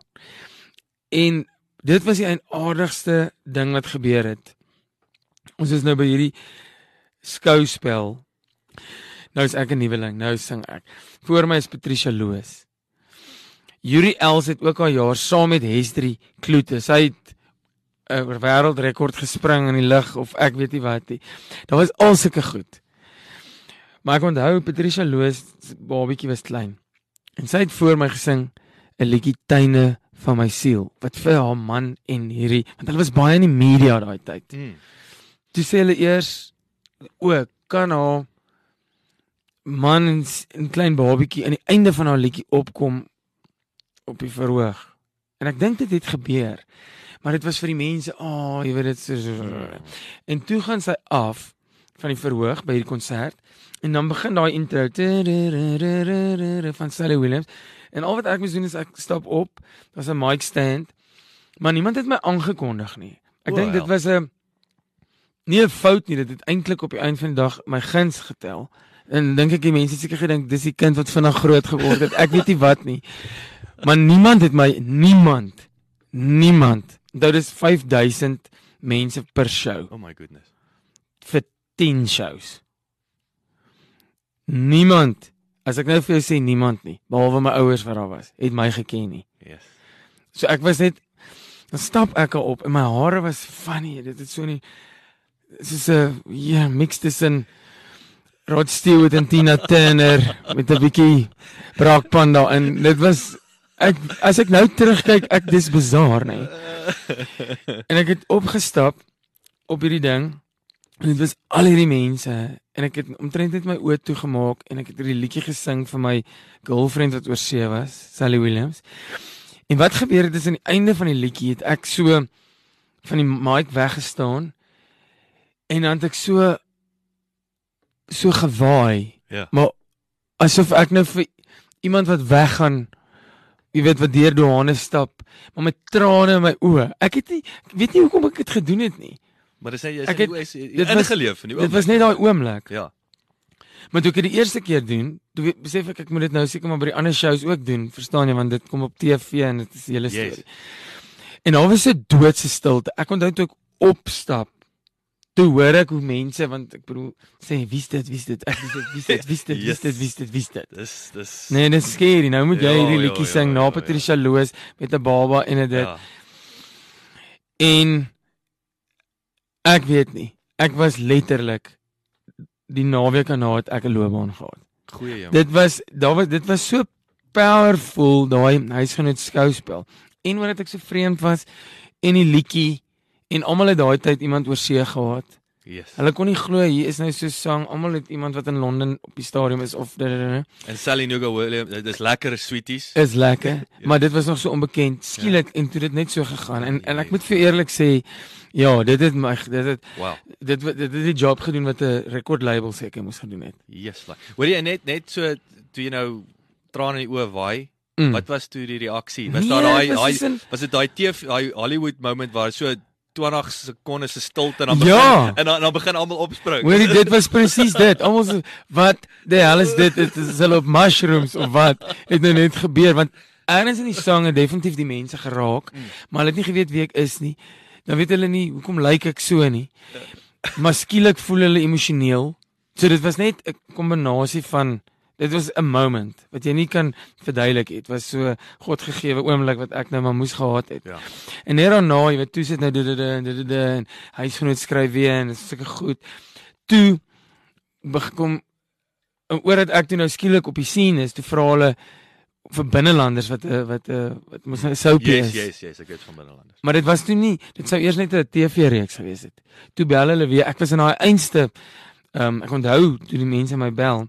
En dit was die eienaardigste ding wat gebeur het. Ons is nou by hierdie skouspel. Nou is ek 'n nuweling, nou sing ek. Voor my is Patricia Loos. Yuri Els het ook al jaar saam met Hestrie Kloete. Sy het 'n wêreldrekord gespring in die lug of ek weet nie wat nie. Daar was al sulke goed. Maar ek onthou Patricia Loos se babietjie was klein. En sy het voor my gesing 'n liedjie Tuine van my siel wat vir haar man en hierdie want hulle was baie in die media daai tyd. Mm. Toe sê hulle eers o, kan haar man en, en klein babietjie aan die einde van haar liedjie opkom op die verhoog. En ek dink dit het gebeur. Maar dit was vir die mense, "Ag, oh, jy weet dit so, so, so. En toe gaan sy af van die verhoog by hierdie konsert en dan begin daai intro van Sally Williams. En al wat ek moes doen is ek stap op, daar's 'n mic stand, maar niemand het my aangekondig nie. Ek dink dit was 'n nie 'n fout nie, dit het eintlik op die einde van die dag my guns getel. En dink ek die mense seker gedink dis die kind wat vinnig groot geword het. Ek weet nie wat nie. Maar niemand het my niemand niemand. Dit is 5000 mense per show Oh my goodness. vir 10 shows. Niemand, as ek nou vir jou sê niemand nie, behalwe my ouers wat daar was, het my geken nie. Yes. So ek was net dan stap ek al op en my hare was funny. Dit het so nie soos 'n ja, mix tussen Rod Stewart en Tina Turner met 'n bietjie braakpan daarin. Dit was ek as ek nou terugkyk, ek dis bizar, nê. En ek het opgestap op hierdie ding en dit was al hierdie mense en ek het omtrent net my oë toegemaak en ek het hierdie liedjie gesing vir my girlfriend wat oor see was, Sally Williams. En wat gebeur het is aan die einde van die liedjie het ek so van die mic weggestaan en dan het ek so so gewaai, Ja. maar asof ek nou vir iemand wat weggaan jy weet wat deur Johannes stap, maar met trane in my oë. Ek het nie ek weet nie hoekom ek dit gedoen het nie. Maar dis hy is Ek het- is dit was- ingeleef in die Dit was net daai oomblik. Ja. Maar toe ek dit die eerste keer doen, toe weet- besef ek ek moet dit nou seker maar by die ander shows ook doen, verstaan jy, want dit kom op TV en dit is die hele storie. Yes. En daar was 'n doodse stilte. Ek onthou toe ek opstap, toe hoor ek hoe mense want ek bedoel sê wie's dit, wie's dit, ek wie's dit, wie's dit, wie's dit, wie's dit, wie's dit, wie's dit. Dis dis Nee, dit is skerry. Nou moet jy Ja, hierdie ja, liedjie ja, sing na. Patricia Loos met 'n baba en dit. Ja. En ek weet nie. Ek was letterlik die naweek daarna het ek 'n loopbaan gehad. Goeie jong. Dit was daar was dit was so powerful daai huisgenoot skouspel. En omdat ek so vreemd was en die liedjie en almal het daai tyd iemand oor see gehad. Yes. Hulle kon nie glo hier is nou so sang. Almal het iemand wat in Londen op die stadion is of En Sally Nuga Williams, dis lekker sweeties. is lekker, maar dit was nog so onbekend. Skielik en toe dit net so gegaan. En en ek moet vir eerlik sê, ja, dit het my dit het Wow. dit dit dit het die job gedoen wat 'n record label seker moes gedoen het. Yes. like- Hoor jy net net so toe jy nou trane in die oë waai. Mm. Wat was toe die reaksie? Was Nee, daar daai was dit daai TV daai Hollywood moment waar so 20 sekondes se stilte en dan Ja. begin en dan dan begin almal opspring. Hoorie, dit was *laughs* presies dit. Almal so wat die hel is dit? Dit is hulle op mushrooms of wat? Het nou net gebeur want ergens in die sang het definitief die mense geraak, maar hulle het nie geweet wie ek is nie. Dan weet hulle nie hoekom lyk ek so nie. Maar skielik voel hulle emosioneel. So dit was net 'n kombinasie van dit was 'n moment wat jy nie kan verduidelik nie. Dit was so godgegewe oomblik wat ek nou maar moes gehad het. Ja. En net daarna, jy weet, toe sit nou dit dit dit dit dit en huisgenoot skryf weer en dit is sulke goed. Toe bekom oor dat ek toe nou skielik op die scene is, toe vra hulle vir binnelanders wat 'n wat 'n wat mos nou 'n soapie Yes, is. yes, yes, ek weet van binnelanders. Maar dit was toe nie, dit sou eers net 'n TV-reeks gewees het. Toe bel hulle weer. Ek was in daai einste ehm um, ek onthou toe die mense my bel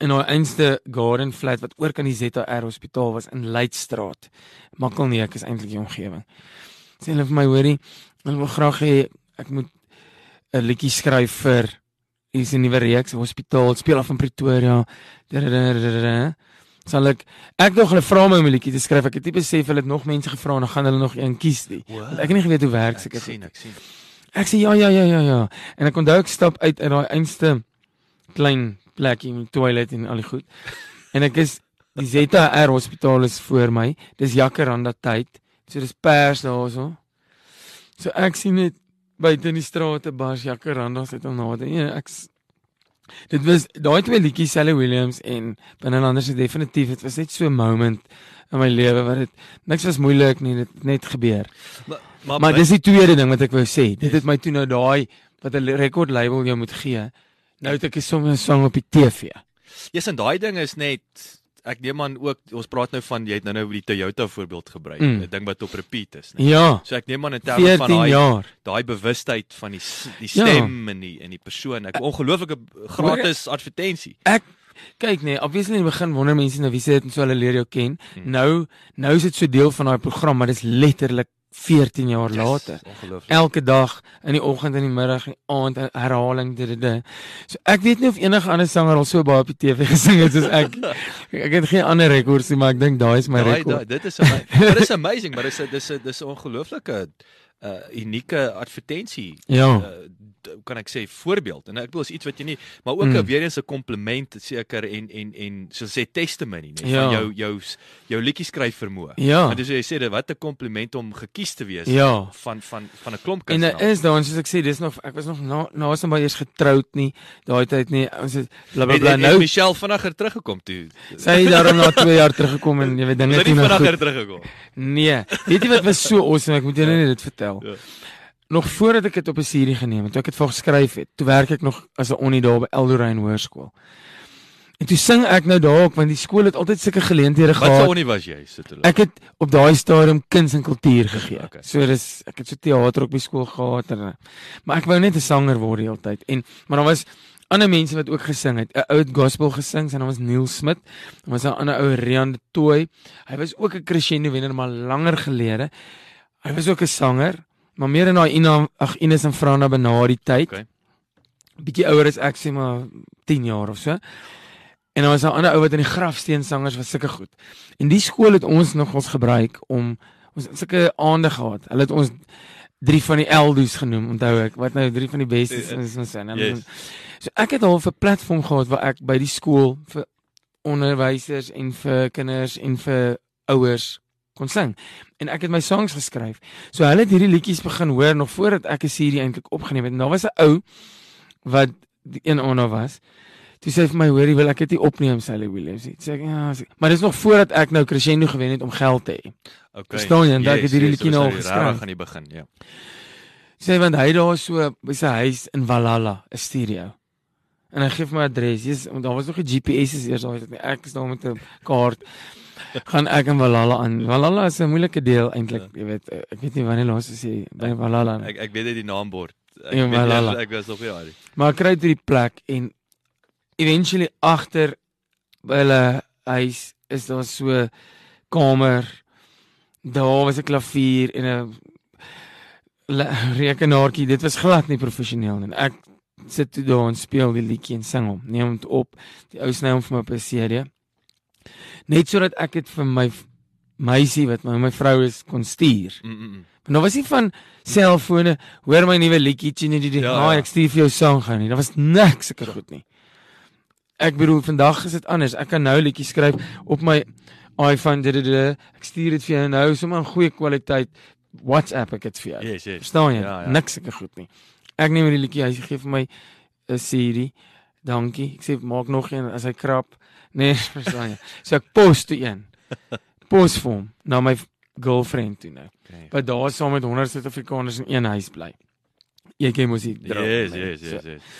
in daai einste garden flat wat oor kan die ZR hospitaal was in Leidstraat. Makkelneek is eintlik die omgewing. Sê hulle vir my hoorie, hulle wil graag hê ek moet 'n liedjie skryf vir hier's 'n nuwe reeks hospitaal speel af in Pretoria. Sal ek ek dink hulle vra my om 'n liedjie te skryf. Ek het nie besef hulle het nog mense gevra en dan gaan hulle nog een kies nie. Want ek het nie geweet hoe werk ek seker. sien, ek sien. Ek sê ja ja ja ja ja. En ek onthou ek stap uit uit daai einste klein plekkie met toilet en al die goed. En ek is die ZR hospitaal is voor my. Dis Jacaranda tyd. So dis pers daarso. So ek sien net buite in die strate bars Jacarandas het al nader. Ja, ek Dit was daai twee liedjies Sally Williams en binnelanders het definitief dit was net so 'n moment in my lewe wat dit niks was moeilik nie, dit net gebeur. Maar maar, Maar dis die tweede ding wat ek wou sê. Dit het my toe nou daai wat 'n record label jou moet gee. Nou het ek 'n song op die TV. Yes, en daai ding is net ek neem aan ook ons praat nou van jy het nou nou die Toyota voorbeeld gebruik, 'n Mm. ding wat op repeat is, né? Ja, So ek neem aan in terme van 14 daai daai bewustheid van die die Ja. stem en die en die persoon. Ek ongelooflike gratis advertensie. Ek kyk nee, obviously in die begin wonder mense nou wie se dit en so hulle leer jou ken. Hmm. Nou nou is dit so deel van daai program, maar dit is letterlik 14 jaar later. Ongelooflik. Elke dag in die oggend en die middag en die aand herhaling dit dit. So ek weet nie of enige ander sanger al so baie op die TV *laughs* gesing het soos ek. ek het geen ander rekords nie, maar ek dink daai is my Daai rekord. daai- dit is ama- maar dit is amazing, maar dis 'n dis 'n dis 'n ongelooflike uh unieke advertensie. Ja. Uh, kan ek sê voorbeeld en ek bedoel is iets wat jy nie maar ook Mm. weer eens 'n kompliment seker en en en soos sê testimony net Ja. van jou jou jou liedjie skryf vermoë. Ja. Want dis hoe jy sê dit wat 'n kompliment om gekies te wees Ja. van van van 'n klomp En dit kunstenaars. is dan soos ek sê, dis nog ek was nog na aan baie eers getroud nie. Daai tyd nie. Ons het bla bla Het, bla nou. Michelle vinniger teruggekom toe. Sy het daarom na 2 jaar teruggekom en jy weet dinge het nie vinniger goed. teruggekom. Nee, weet jy wat was so awesome? Ek moet julle net dit vertel. Ja. Nog voordat ek dit op 'n serie geneem het, toe ek dit vir geskryf het, toe werk ek nog as 'n onnie daar by Eldorain Hoërskool. En toe sing ek nou daar ook want die skool het altyd sulke geleenthede Wat sou gehad. onie was jy sit hulle? Ek het op daai stadium kuns en kultuur gegee. Okay. So dis ek het so teater op die skool gehad en maar ek wou net 'n sanger word die hele tyd. En maar daar was ander mense wat ook gesing het. 'n Ou het gospel gesing, sy naam was Neil Smit. Daar was 'n ander ou Rian de Tooi. Hy was ook 'n crescendo wenner maar langer gelede. Hy was ook 'n sanger, maar meer in daai Ina ag Ines en Frana na die tyd. Okay. Bietjie ouer as ek sê maar 10 jaar of so. En dan was daar 'n ander ou wat in die grafsteen sangers was sulke goed. En die skool het ons nog ons gebruik om ons sulke aande gehad. Hulle het ons drie van die Eldos genoem, onthou ek, wat nou drie van die bestes Ja, ja. is ons sê. Yes. So ek het al 'n platform gehad waar ek by die skool vir onderwysers en vir kinders en vir ouers kon sing. En ek het my songs geskryf. So hulle het hierdie liedjies begin hoor nog voordat ek 'n serie eintlik opgeneem het. En daar was 'n ou wat die een onder was. Toe sê hy vir my, "Hoorie, wil ek dit nie opneem, Sally Williams nie?" Sê ek, "Ja." Sê, maar dis nog voordat ek nou crescendo gewen het om geld te hê. Okay. Verstaan jy? En dat ek het hierdie liedjie nou al geskryf. Aan die begin, ja. Sê want hy daar so by sy huis in Valhalla, 'n studio. En hy gee vir my adres. Jesus, want daar was nog 'n GPS eers daai tyd. Ek is daar met 'n kaart. Gaan ek in Valhalla aan. Valhalla is 'n moeilike deel eintlik, jy weet. eh, Ek weet nie wanneer laas is jy by Valhalla. nie. Ek ek weet net die naambord. Ek Ja, weet nie, ek was nog nie daar nie. Maar ek kry uit hierdie plek en eventually agter hulle huis is daar so kamer. Daar was 'n klavier en 'n rekenaartjie. Dit was glad nie professioneel nie. Ek sit toe daar en speel die liedjie en sing hom. Neem hom toe op. Die ou sny hom vir my op 'n CD. Net sodat ek dit vir my meisie wat my my vrou is kon stuur. Mm, mm, mm. Maar nou was nie van selfone, hoor my nuwe liedjie, tjie, tjie, tjie, Ja, ja, ja. ek stuur vir jou sang gaan nie. Daar was niks seker goed nie. Ek bedoel vandag is dit anders. Ek kan nou liedjies skryf op my iPhone dit dit. Ek stuur dit vir jou nou sommer in goeie kwaliteit. WhatsApp ek dit vir jou. Yes, yes. Verstaan jy? Ja, ja. Niks seker goed nie. Ek neem die liedjie, hy gee vir my 'n CD. Dankie. Ek sê maak nog een as hy krap. Nee, *laughs* verstaan jy. So ek pos toe een. Pos vir hom na my girlfriend toe nou. Okay. Wat daar saam met 100 Suid-Afrikaners in een huis bly. Jy ken mos die droom. Yes, nee. yes, So- yes, yes.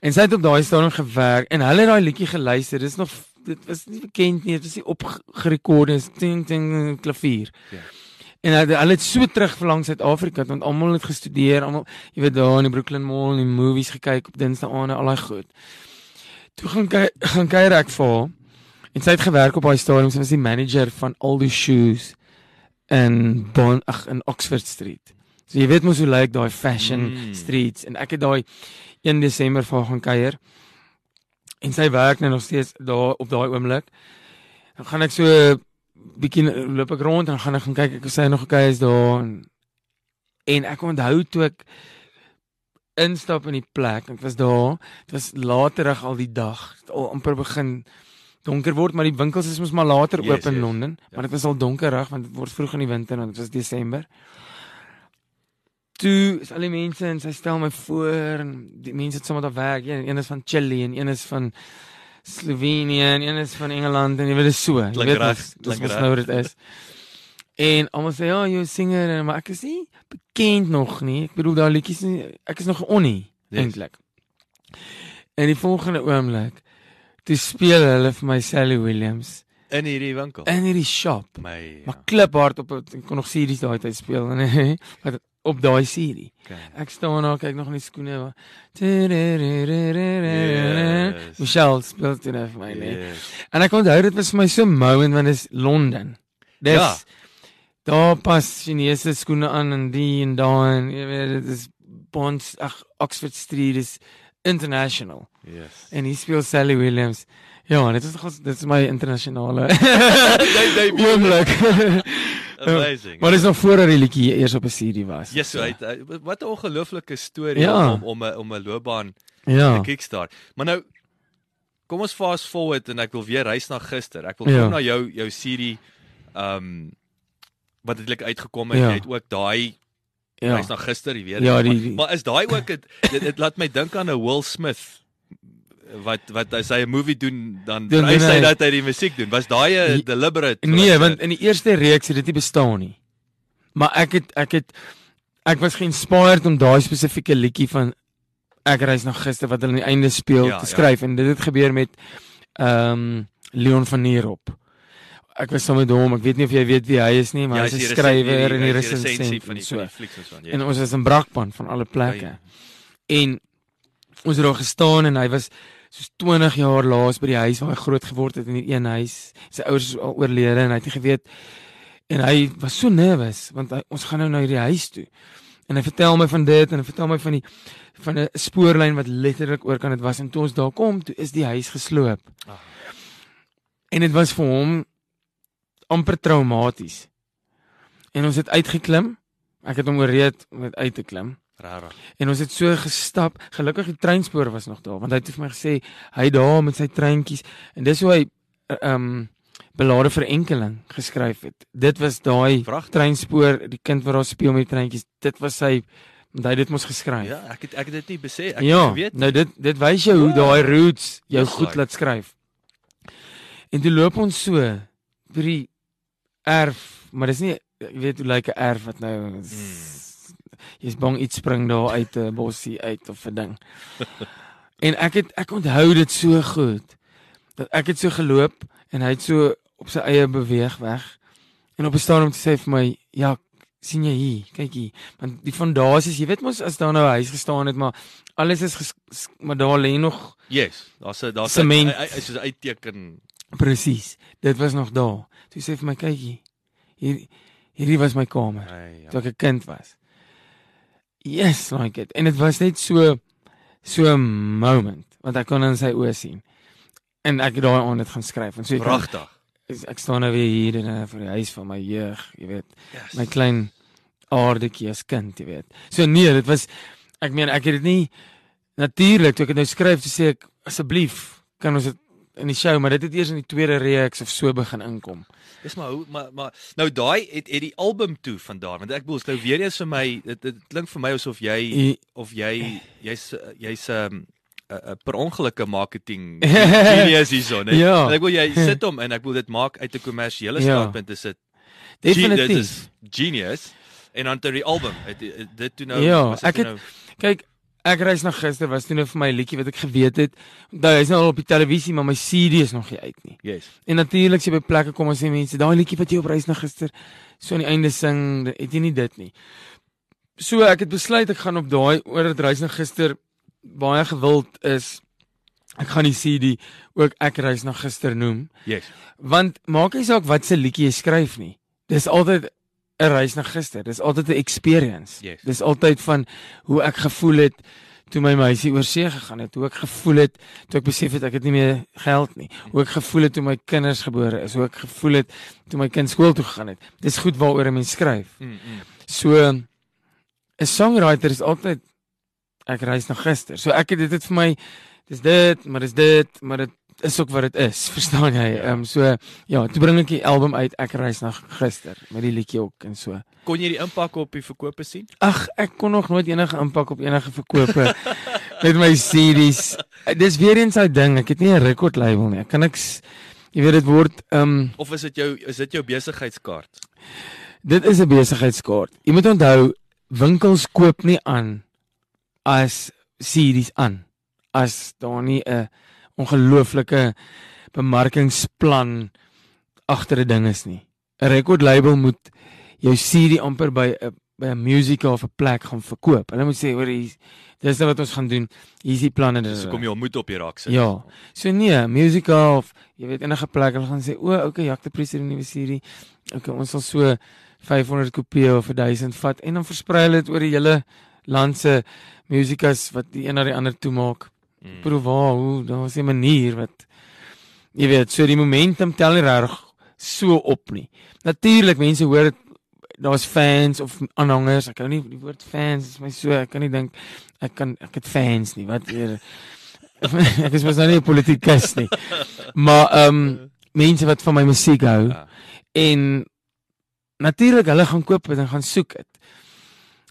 En sy het op daai stadium gewerk en hulle het daai liedjie geluister. Dis nog dit was nie bekend nie. Dit was nie opgerekord nie. Ting ting klavier. Ja. En hulle hulle het so terug verlang Suid-Afrika want almal het gestudeer, almal jy weet daar in die Brooklyn Mall en movies gekyk op Dinsdae aande, al daai goed. Toe gaan kyk gaan kuier ek vir haar. En sy het gewerk op daai stadium. Sy was die manager van Aldi Shoes in Bon ag in Oxford Street. So jy weet mos hoe lyk daai fashion Mm. streets en ek het daai 1 Desember vir haar gaan kuier. En sy werk nou nog steeds daar op daai oomblik. Dan gaan ek so bietjie loop ek rond en gaan ek gaan kyk ek sy nog okay is daar en, en ek onthou toe ek instap in die plek. Ek was daar. Dit was laterig al die dag. Al amper begin donker word, maar die winkels is mos maar later Yes, oop in yes. Londen, maar dit was al donkerig want dit word vroeg in die winter en dit was Desember. Toe is al die mense en sy stel my voor en die mense het sommer daar werk. Een, een is van Chili en een is van Slovenië en een is van Engeland en jy weet dit so. Jy weet mos, dis mos nou dit is. En almal sê ja, jy is singer en maar ek is nie bekend nog nie. Ek bedoel daai liedjies nie ek is nog 'n onnie Yes. eintlik. En die volgende oomblik toe speel hulle vir my Sally Williams In hierdie winkel. in hierdie shop. My. Maar kliphard op ek kon nog series daai tyd speel *laughs* en wat op daai serie. Okay. Ek staan daar kyk nog in die skoene. Yes. Michelle speel dit nou vir my nee. Yes. En ek onthou dit was vir my so moment want dit is Londen. Dis Ja. daar pas Chinese skoene aan en die en daai en jy weet dit is Bonds ag Oxford Street is international. Yes. En hier speel Sally Williams. Ja, dit is nogals dit is my internasionale *laughs* Nee, nee, oomblik. *laughs* Amazing. maar dis nog voor dat die liedjie eers op 'n CD was. Yes, so, hy- wat 'n ongelooflike storie Ja. om om 'n om 'n loopbaan Ja. te kickstart. Maar nou kom ons fast forward en ek wil weer reis na gister. Ek wil Ja. kom na jou jou serie ehm um, wat eintlik uitgekom het. Ja. Jy het ook daai Ja. reis na gister, jy weet. Ja, die- maar, die- maar is daai ook dit dit, dit laat my dink aan 'n Will Smith wat wat as hy 'n movie doen dan vereis doen hy hy- dat hy die musiek doen. Was daai 'n deliberate Nee, want in die eerste reeks het dit nie bestaan nie. Maar ek het ek het ek was geïnspireerd om daai spesifieke liedjie van ek reis nog gister wat hulle aan die einde speel Ja, te ja. skryf en dit het gebeur met ehm um, Leon van Nierop. Ek was saam met hom, ek weet nie of jy weet wie hy is nie, maar ja, hy is 'n skrywer en resensie resensent van en die so. die flieks en so aan. En ons was in Brakpan van alle plekke. Ja, En ons het daar gestaan en hy was soos 20 jaar laas by die huis waar hy groot geword het in die een huis. Sy ouers is al oorlede en hy het nie geweet en hy was so nervus want hy, ons gaan nou na hierdie huis toe. En hy vertel my van dit en hy vertel my van die van 'n spoorlyn wat letterlik oor kan dit was en toe ons daar kom, toe is die huis gesloop. Ah. En dit was vir hom amper traumaties. En ons het uitgeklim. Ek het hom ooreed om uit te klim. Rarig. En ons het so gestap. Gelukkig die treinspoor was nog daar want hy het vir my gesê hy daar met sy treintjies en dis hoe hy ehm um, belade vir enkeling geskryf het. Dit was daai treinspoor, die kind wat daar speel met die treintjies. Dit was sy want hy het dit mos geskryf. Ja, ek het ek het dit nie besef. Ek ja, weet. nou dit dit wys jou hoe daai roots jou Dis goed like. laat skryf. En toe loop ons so by die erf, maar dis nie jy weet hoe lyk 'n erf wat nou is, Hmm. Jy's bang iets spring daar uit 'n bossie uit of 'n ding. en ek het ek onthou dit so goed dat ek het so geloop en hy het so op sy eie beweeg weg. En op 'n stadium sê vir my, ja, sien jy hier, kyk hier, want die fondasies, jy weet mos as daar nou 'n huis gestaan het, maar alles is ges, maar daar lê nog Yes, daar's 'n daar's 'n hy- hy- hy- soos 'n uitteken. presies. Dit was nog daar. Toe sê hy vir my, kyk hier. Hier hierdie was my kamer Hey, ja. toe ek 'n kind was. Yes, like it. En dit was net so so 'n moment wat ek kon in sy oë sien. En ek het daai aand dit gaan skryf en so ek Pragtig. ek staan nou weer hier in uh, vir die huis van my jeug, jy weet. Yes. My klein aardetjie as kind, jy weet. So nee, dit was ek meen ek het dit nie natuurlik toe ek dit nou skryf te sê ek asseblief kan ons dit in die show, maar dit het eers in die tweede reeks of so begin inkom. Dis maar hoe maar maar nou daai het het die album toe van daar want ek bedoel nou weer eens vir my dit, dit klink vir my asof jy I, of jy jy's jy's 'n um, 'n per ongelukke marketing *laughs* genius hierson hè. Ja. Want Ek wil jy *laughs* sit hom in ek wil dit maak uit 'n kommersiële Ja. standpunt is dit Ge- dit definitief. is genius en dan toe die album het, het dit toe nou Ja, ek het- nou Kyk, ek reis nog gister was toe nou vir my liedjie wat ek geweet het. Nou hy's nou al op die televisie, maar my CD is nog nie uit nie. yes. En natuurlik sê by plekke kom ons sê mense, daai liedjie wat jy op reis na gister so aan die einde sing, het jy nie dit nie. So ek het besluit ek gaan op daai oor dit reis na gister baie gewild is. Ek gaan die CD ook ek reis na gister noem, Yes. want maak nie saak wat se liedjie jy skryf nie. Dis altyd 'n reis na gister. Dis altyd 'n experience. Yes. Dis altyd van hoe ek gevoel het toe my meisie oor see gegaan het, hoe ek gevoel het toe ek besef het ek het nie meer geld nie, hoe ek gevoel het toe my kinders gebore is, hoe ek gevoel het toe my kind skool toe gegaan het. Dis goed waaroor 'n mens skryf. Mm, mm. So 'n songwriter is altyd ek reis na gister. So ek het dit het vir my dis dit, maar dis dit, maar dit is ook wat dit is. *laughs* Verstaan jy? Ja. Ehm um, so ja, toe bring ek die album uit ek reis na gister met die liedjie ook en so. Kon jy die impak op die verkope sien? Ag, ek kon nog nooit enige impak op enige verkope *laughs* met my CD's. Dis weer eens daai ding, ek het nie 'n record label nie. Ek kan niks jy weet dit word ehm um, Of is dit jou is dit jou besigheidskaart? Dit is 'n besigheidskaart. Jy moet onthou winkels koop nie aan as CD's aan as daar nie 'n ongelooflike bemarkingsplan agter 'n ding is nie. 'n Record label moet jou CD amper by 'n by 'n musical of 'n plek gaan verkoop. Hulle moet sê hoor hier dis nou wat ons gaan doen. Hier is die planne dis. So kom jy ontmoet op die rak sit. Ja. So nee, musical of jy weet enige plek hulle gaan sê o, okay, Jacques Priester nuwe serie. Okay, ons sal so 500 kopieë of 1000 vat en dan versprei hulle dit oor die hele land se musikas wat die een na die ander toe maak. Mm. Proef waar, hoe daar is 'n manier wat jy weet, so die momentum tel nie reg so op nie. Natuurlik mense hoor dit daar's fans of aanhangers. Ek hou nie die woord fans is my so ek kan nie dink ek kan ek het fans nie. Wat eer *laughs* ek is mos nou nie 'n politikus nie. Maar ehm um, mense wat van my musiek hou Ja. en natuurlik hulle gaan koop dit en gaan soek dit.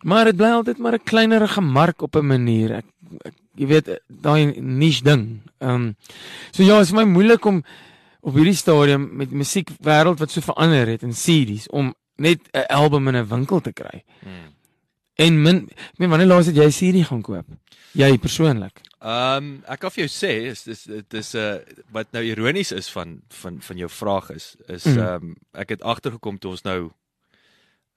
Maar dit bly altyd maar 'n kleinerige mark op 'n manier. Ek, ek jy weet daai niche ding. Ehm um, so ja, is vir my moeilik om op hierdie stadium met musiekwêreld wat so verander het in CD's om net 'n album in 'n winkel te kry. Mm. En min ek meen wanneer laas het jy 'n CD gaan koop? Jy persoonlik. Ehm um, ek kan vir jou sê is dis dit is 'n uh, wat nou ironies is van van van jou vraag is is Mm. ehm um, ek het agtergekom toe ons nou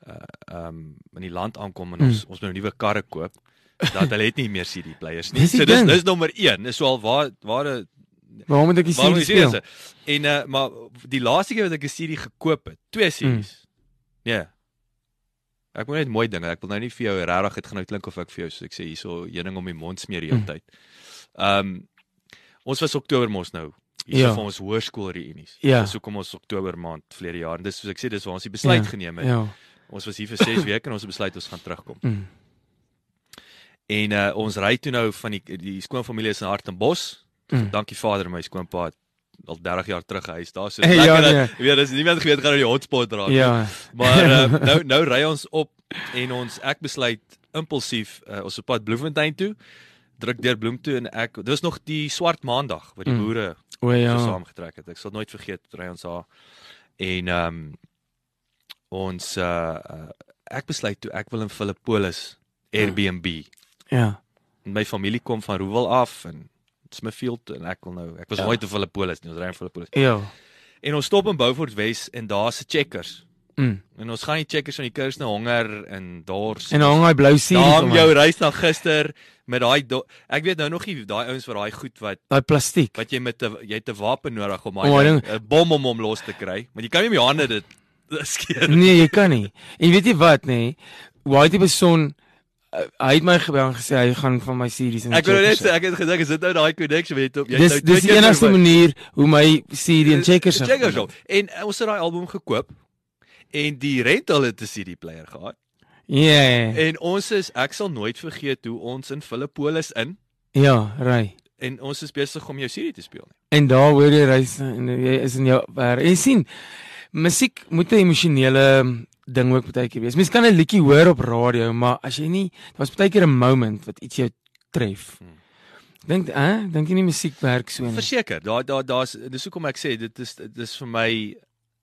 uh ehm um, in die land aankom en ons Mm. ons nou nuwe karre koop dat hulle het nie meer CD players nie. Dis so dis dis nommer 1. Dis so al waar waar 'n Waarom moet ek die CD is speel? En uh maar die laaste keer wat ek 'n CD gekoop het, twee CD's. Ja. Ek moet net mooi dinge. Ek wil nou nie vir jou regtig dit gaan nou klink of ek vir jou so ek sê hierso heuning om die mond smeer die hele Mm. tyd. Ehm ons was Oktober mos nou. Hier Ja. is vir ons hoërskool reunies. Ja. Dis hoekom ons Oktober maand verlede jaar en dis soos ek sê dis waar ons die besluit Ja, geneem het. Ja. Ons was hier vir *laughs* 6 weke en ons het besluit ons gaan terugkom. Mm. En uh ons ry toe nou van die die skoonfamilie is in Hartenbos. Mm. Dankie Vader, my skoonpa al 30 jaar terug gehuis daar. So *laughs* Ja, lekker. dat- nee. Weet, as niemand geweet gaan nou die hotspot raak. Ja. Maar uh, *laughs* nou nou ry ons op en ons ek besluit impulsief uh, ons op pad Bloemfontein toe. Druk deur Bloem toe en ek dis nog die swart maandag wat die Mm. boere O so ja. saamgetrek het. Ek sal nooit vergeet ry ons daar. En ehm um, ons uh, uh ek besluit toe ek wil in Philippolis Airbnb. Ja. My familie kom van Roewel af en Smithfield en ek wil nou ek was Ja. nooit in Philippolis nie, ons ry in Philippolis. Ja. En ons stop in Beaufort Wes en daar's se checkers. Mm. En ons gaan die checkers van die kurs nou honger en dors. En hang hy blou CD Daar jou reis na gister met daai ek weet nou nog nie daai ouens wat daai goed wat Daai plastiek. wat jy met 'n jy het 'n wapen nodig om daai daai 'n bom om hom los te kry. Maar jy kan nie met jou hande dit *laughs* skeer. Nee, jy kan nie. En weet jy wat nê? Nee? Whitey Beson uh, hy het my gebel en gesê hy gaan van my series in Ek wou net sê ek het gedink is dit nou daai connection weet jy op jy Dis nou dis die enigste manier hoe my serie in Checkers sal Checkers op. En uh, ons het daai album gekoop en die rental het 'n CD player gehad. Ja. Ja, En ons is ek sal nooit vergeet hoe ons in Philippolis in ja, ry. en ons is besig om jou CD te speel. En daar hoor jy reis en jy is in jou. En sien musiek moet 'n emosionele ding ook baie keer wees. Mens kan 'n liedjie hoor op radio, maar as jy nie daar was baie keer 'n moment wat iets jou tref. Hmm. Dink hè, dink jy nie musiek werk so nie? Verseker, daar daar daar's dis hoekom ek sê dit is dis vir my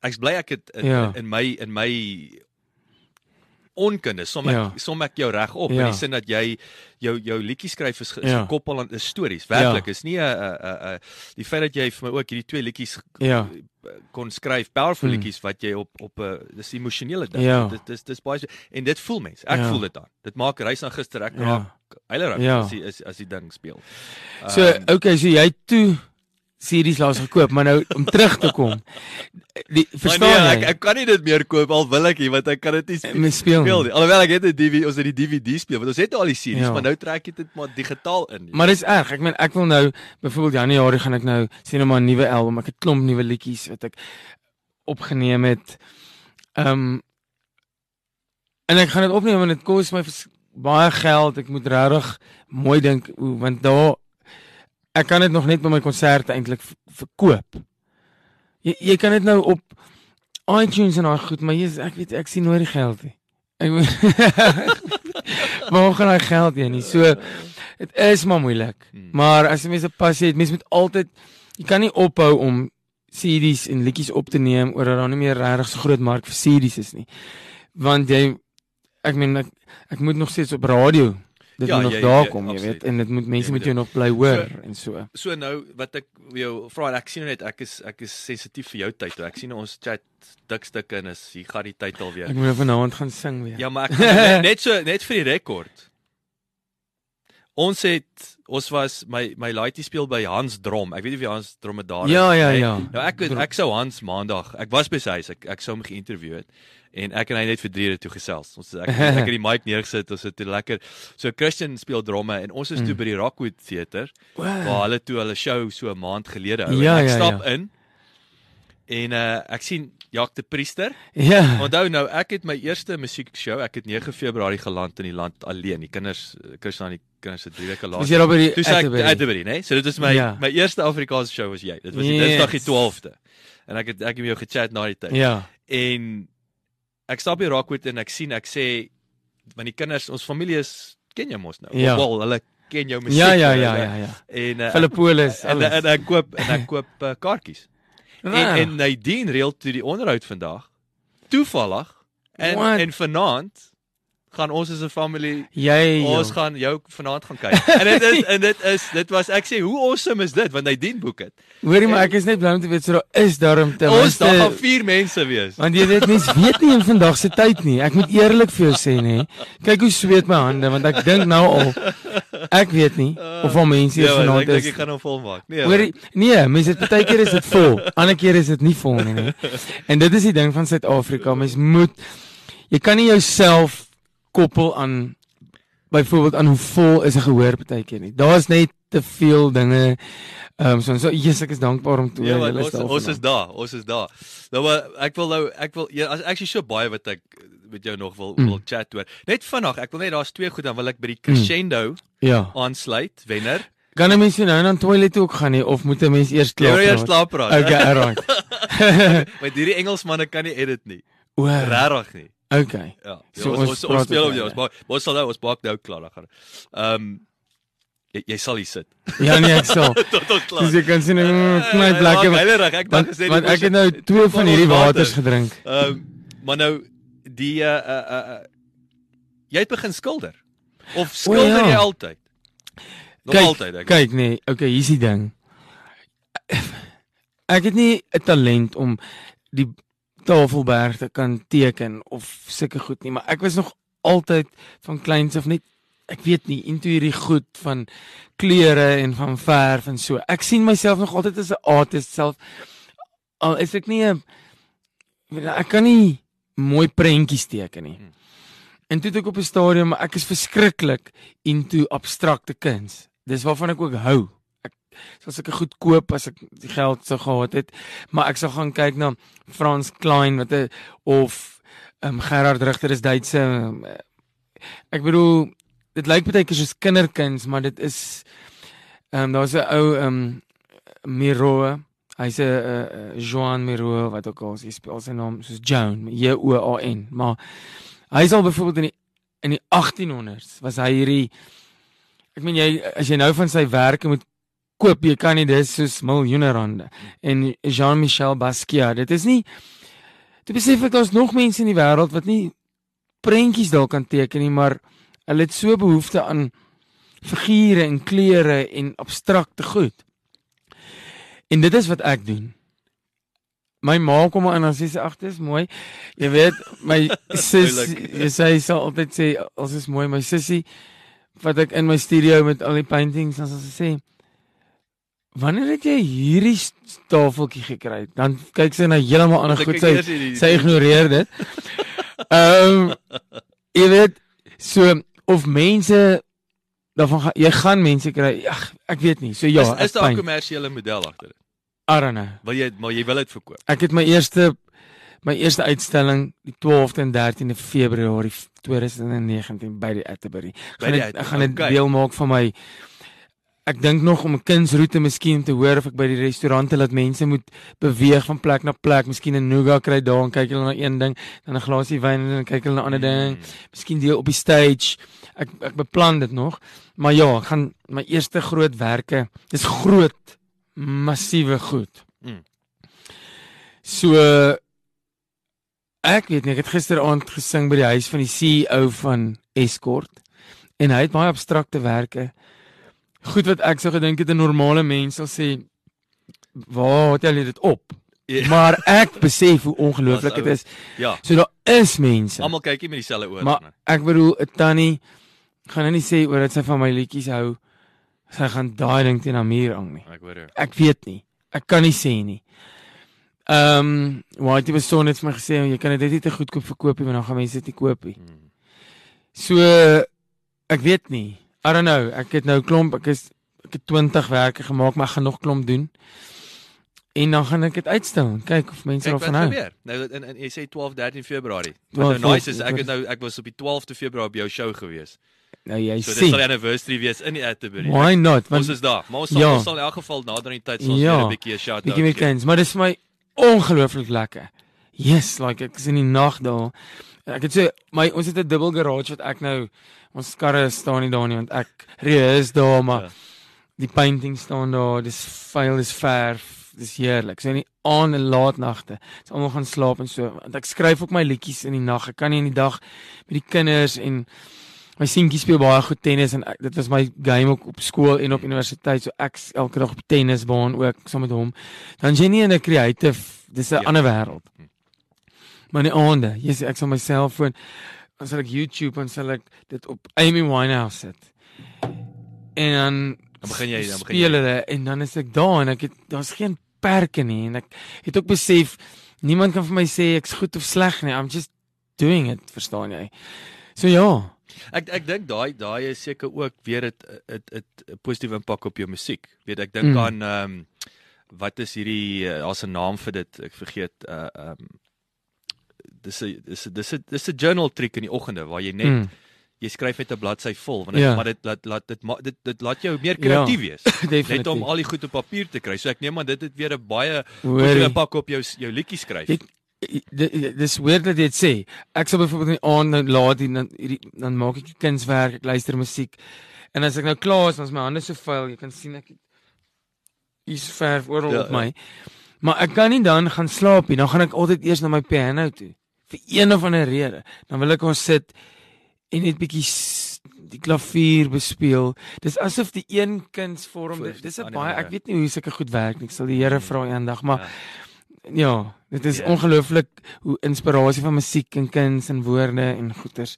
ek's bly ek het in, Ja. in, in my in my onkunde som ek Ja. ja. som ek jou reg op Ja. in die sin dat jy jou jou liedjie skryf is, is Ja. gekoppel aan stories. Werklik Ja. is nie 'n 'n 'n die feit dat jy vir my ook hierdie twee liedjies Ja. kon skryf, powerful Mm. liedjies wat jy op op 'n dis emosionele ding. Ja. Dit dis dis baie en dit voel mense. Ek Ja. voel dit dan. Dit maak reis na gister ek Ja. raak eilerig Ja. as die as, as die ding speel. So, Ehm, okay, so jy toe series laas gekoop, maar nou om terug te kom. Die Maar verstaan nee, jy? ek ek kan nie dit meer koop al wil ek nie want ek kan dit nie speel, speel nie. nie. Alhoewel ek het 'n DVD, ons het die DVD speel want ons het al die series, Ja. maar nou trek jy dit maar digitaal in. Maar dis erg. Ek meen ek wil nou byvoorbeeld Januarie gaan ek nou sien nou maar 'n nuwe album. Ek het klomp nuwe liedjies wat ek opgeneem het. Ehm um, en ek gaan dit opneem en dit kos my baie geld. Ek moet regtig mooi dink want daar ek kan dit nog net by my konserte eintlik verkoop. Jy jy kan dit nou op iTunes en daai goed, maar jy's ek weet ek sien nooit die geld nie. Ek *laughs* Waar gaan daai geld heen nie? So dit is maar moeilik. Hmm. Maar as jy mense passie het, mense moet altyd jy kan nie ophou om CD's en liedjies op te neem oor dat daar nie meer regtig so groot mark vir CD's is nie. Want jy ek meen ek, ek moet nog steeds op radio dit Ja, moet nog jy- daar jy- kom, jy absoluut. weet, en dit moet mense Jy moet moet jou nog bly hoor en so. So nou wat ek jou vra ek sien nou net ek is ek is sensitief vir jou tyd. Ek sien nou ons chat dik stuk in is hier gaan die tyd alweer. Ek moet nou vanaand gaan sing weer. Ja, maar ek net so net vir die rekord. Ons het ons was my my laaitie speel by Hans Drom. Ek weet nie of jy Hans Drom het daar Ja, is, ja, nee. ja. Nou ek ek sou Hans maandag. Ek was by sy huis. Ek ek sou hom geïnterview het en ek en hy net vir 3 ure toe gesels. Ons ek, ek het die mic neergesit. Ons het toe lekker. So Christian speel dromme en ons is toe Mm. by die Rockwood Theater Wow. waar hulle toe hulle show so 'n maand gelede hou. Ja, en ek ja, stap ja. in en uh ek sien Jacques de Priester Ja. Onthou nou, ek het my eerste musiekshow, ek het 9 Februarie geland in die land alleen. Die kinders, Christian, die kinders het 3 weke laat. Was jy daar by die Atterbury? Atterbury, né? So dit is my Ja. my eerste Afrikaanse show was jy. Dit was Yes. Dinsdag die 12de. En ek het ek het met jou gechat na die tyd. Ja. En ek stap by Rockwood en ek sien ek sê want die kinders, ons familie is ken jy mos nou. Ja. Wel, hulle ken jou musiek. Ja, ja, ja, ja, ja. En uh, Philippolis, en, en, en ek koop en ek koop uh, kaartjies. En Wow. en Nadine reël toe die onderhoud vandag. Toevallig en What? en vanaand gaan ons as 'n familie jy ons joh. gaan jou vanaand gaan kyk. En dit is en dit is dit was ek sê hoe awesome is dit want Nadine boek dit. Hoorie maar ek is net bly om te weet so daar is daarom ten Ons daar gaan vier mense wees. Want jy weet mens weet nie in vandag se tyd nie. Ek moet eerlik vir jou sê nê. Kyk hoe sweet my hande want ek dink nou al ek weet nie of al mense hier Ja, vanaand ek dink is. ek gaan hom volmaak. Nee. Hoorie nee, mense dit baie keer is dit vol. Ander keer is dit nie vol nie nê. En dit is die ding van Suid-Afrika. Mens moet jy kan nie jouself koppel aan byvoorbeeld aan hoe vol is 'n gehoor partykeer nie. Daar's net te veel dinge. Ehm um, so so yes, ek is dankbaar om te Ja, hoor man, julle is daar. ons is daar, ons is daar. Nou maar ek wil nou ek wil ja, as actually so baie wat ek met jou nog wil Mm. wil chat oor. Net vinnig, ek wil net daar's twee goed dan wil ek by die crescendo Ja. aansluit, wenner. Kan 'n mens nou na toilet toe ook gaan nie of moet 'n mens eers klaar wil eers praat? slaap praat. Okay, alright. *laughs* Want hierdie Engelsmanne kan nie edit nie. Regtig nie. Okay. Ja. So So, ons ons ons, speel op jou. Ons maak ons sal nou ons maak nou klaar dan gaan. Ehm um, jy, jy sal hier sit. *laughs* Ja nee, ek sal. *laughs* Tot ons klaar. Dis jy kan sien Ja, lekker. maak Hulle reg. Ek dink Want, gesê want ek het nou twee van hierdie waters gedrink. Ehm um, maar nou die uh uh, uh jy het begin skilder. Of skilder ja. jy altyd? Nog Kyk, altyd ek. Kyk nee, okay, hier's die ding. Ek het nie 'n talent om die Tafelberg te kan teken of sulke goed nie, maar ek was nog altyd van kleins af net ek weet nie into hierdie goed van kleure en van verf en so. Ek sien myself nog altyd as 'n artist self al is ek nie 'n ek kan nie mooi prentjies teken nie. En toe het ek op 'n stadium, ek is verskriklik into abstrakte kuns. Dis waarvan ek ook hou. Sal seker goed koop as ek die geld sou gehad het, maar ek sal gaan kyk na Frans Klein wat 'n of um, Gerard Richter is Duitse. Um, ek bedoel dit lyk baie keer soos kinderkuns, maar dit is ehm um, daar's 'n ou ehm um, Miro. Hy's 'n uh, Joan Miro wat ook al sy spel sy naam soos Joan, J O A N, maar Hy sal byvoorbeeld in die in die 1800s was hy hierdie ek meen jy as jy nou van sy werke moet koop, jy kan nie dis soos miljoene rande. En Jean-Michel Basquiat, dit is nie Jy besef ek daar's nog mense in die wêreld wat nie prentjies dalk kan teken nie, maar hulle het so behoefte aan figure en kleure en abstrakte goed. En dit is wat ek doen. My ma kom aan en sy sê ag dis mooi. Jy weet my *laughs* sussie sy sê altyd sê as is mooi my sussie wat ek in my studio met al die paintings as sy sê Wanneer het jy hierdie tafeltjie gekry? Dan kyk sy na heeltemal ander goed sy sy ignoreer dit. Ehm um, jy weet so of mense daarvan jy gaan mense kry. Ag ek weet nie. So ja, is, is daar 'n kommersiële model agter dit? Know. Wil jy maar jy wil dit verkoop. Ek het my eerste my eerste uitstalling die 12de en 13de Februarie 2019 by die Atterbury. Gaan ek, ek gaan dit okay. deel maak van my Ek dink nog om 'n kunsroete miskien te hoor of ek by die restaurante laat mense moet beweeg van plek na plek, miskien 'n nougat kry daar en kyk hulle na een ding, dan 'n glasie wyn en dan kyk hulle na 'n ander ding. Mm. Miskien deel op die stage. Ek ek beplan dit nog. Maar ja, ek gaan my eerste grootwerke. Dis groot massiewe goed. Mm. So ek weet nie, ek het gisteraand gesing by die huis van die CEO van Escort en hy het baie abstrakte werke. Goed wat ek sou gedink het 'n normale mens sal sê, "Waar het jy dit op?" Yeah. Maar ek besef hoe ongelooflik dit is. Ja. So daar is mense. Almal kykie met dieselfde oë. Maar ek bedoel 'n tannie gaan nou nie sê oor dat sy van my liedjies hou sy gaan daai ding teen 'n muur hang nie. Ek hoor jou. Ek weet nie. Ek kan nie sê nie. Ehm, um, Whitey was so net vir my gesê jy kan dit net te goedkoop verkoop nie, want dan gaan mense dit nie koop nie. Hmm. So ek weet nie. I don't know. Ek het nou klomp, ek is ek het 20 werke gemaak, maar ek gaan nog klomp doen. En dan gaan ek dit uitstel. Kyk of mense daarvan hou. Nou in in jy sê 12 13 Februarie. Wat nou nice is ek het nou ek was op die 12de Februarie by jou show gewees. Nou jy so, sien. Dit sal 'n anniversary wees in die Atterbury. Why not? Want ons is daar. Maar ons sal, ja. ons sal in elk geval nader aan die tyd sal ons ja. weer 'n bietjie 'n shout out. Bietjie meer kens, maar dis vir my ongelooflik lekker. Yes, like ek is in die nag daar. Ek het sê my ons het 'n dubbel garage wat ek nou ons karre staan nie daar nie want ek reis daar maar ja. die painting staan daar. Dis vuil, dis verf. Dis heerlik. So in die aand en laat nagte. Dis almal gaan slaap en so. Want ek skryf ook my liedjies in die nag. Ek kan nie in die dag met die kinders en My seentjie speel baie goed tennis en ek, dit was my game ook op skool en op universiteit so ek elke dag op tennisbaan ook saam met hom. Dan jy nie in 'n creative, dis 'n ja. ander wêreld. Maar nie aande, jy sê ek sal my selfoon as ek YouTube en sal ek dit op Amy Winehouse sit. En dan dan begin jy dan begin speel en dan is ek daar en ek het daar's geen perke nie en ek het ook besef niemand kan vir my sê ek's goed of sleg nie. I'm just doing it, verstaan jy? So ja, Ek ek dink daai daai is seker ook weer dit dit dit 'n positiewe impak op jou musiek. Weet ek dink mm. aan ehm um, wat is hierdie uh, daar's 'n naam vir dit. Ek vergeet uh ehm um, dis 'n dis 'n dis 'n dis 'n journal trick in die oggende waar jy net mm. jy skryf net 'n bladsy vol want dit ja. maar dit laat laat dit dit dit laat jou meer kreatief ja, wees. *laughs* net om al die goed op papier te kry. So ek neem aan dit het weer 'n baie positiewe impak op jou jou liedjie skryf. Ek, dis weird dat jy dit sê. Ek sal byvoorbeeld nie aan nou laat die dan hierdie dan maak ek kunswerk, ek luister musiek. En as ek nou klaar is, dan is my hande so vuil, jy kan sien ek is verf oral ja, op my. Ja. Maar ek kan nie dan gaan slaap nie. Dan gaan ek altyd eers na my piano toe. Vir een of ander rede. Dan wil ek ons sit en net bietjie die klavier bespeel. Dis asof die een kunsvorm, dis 'n baie ek weet nie hoe sulke goed werk nie. Ek sal die Here vra eendag, maar ja. Ja, dit is yeah. Ja. ongelooflik hoe inspirasie van musiek en kuns en woorde en goeters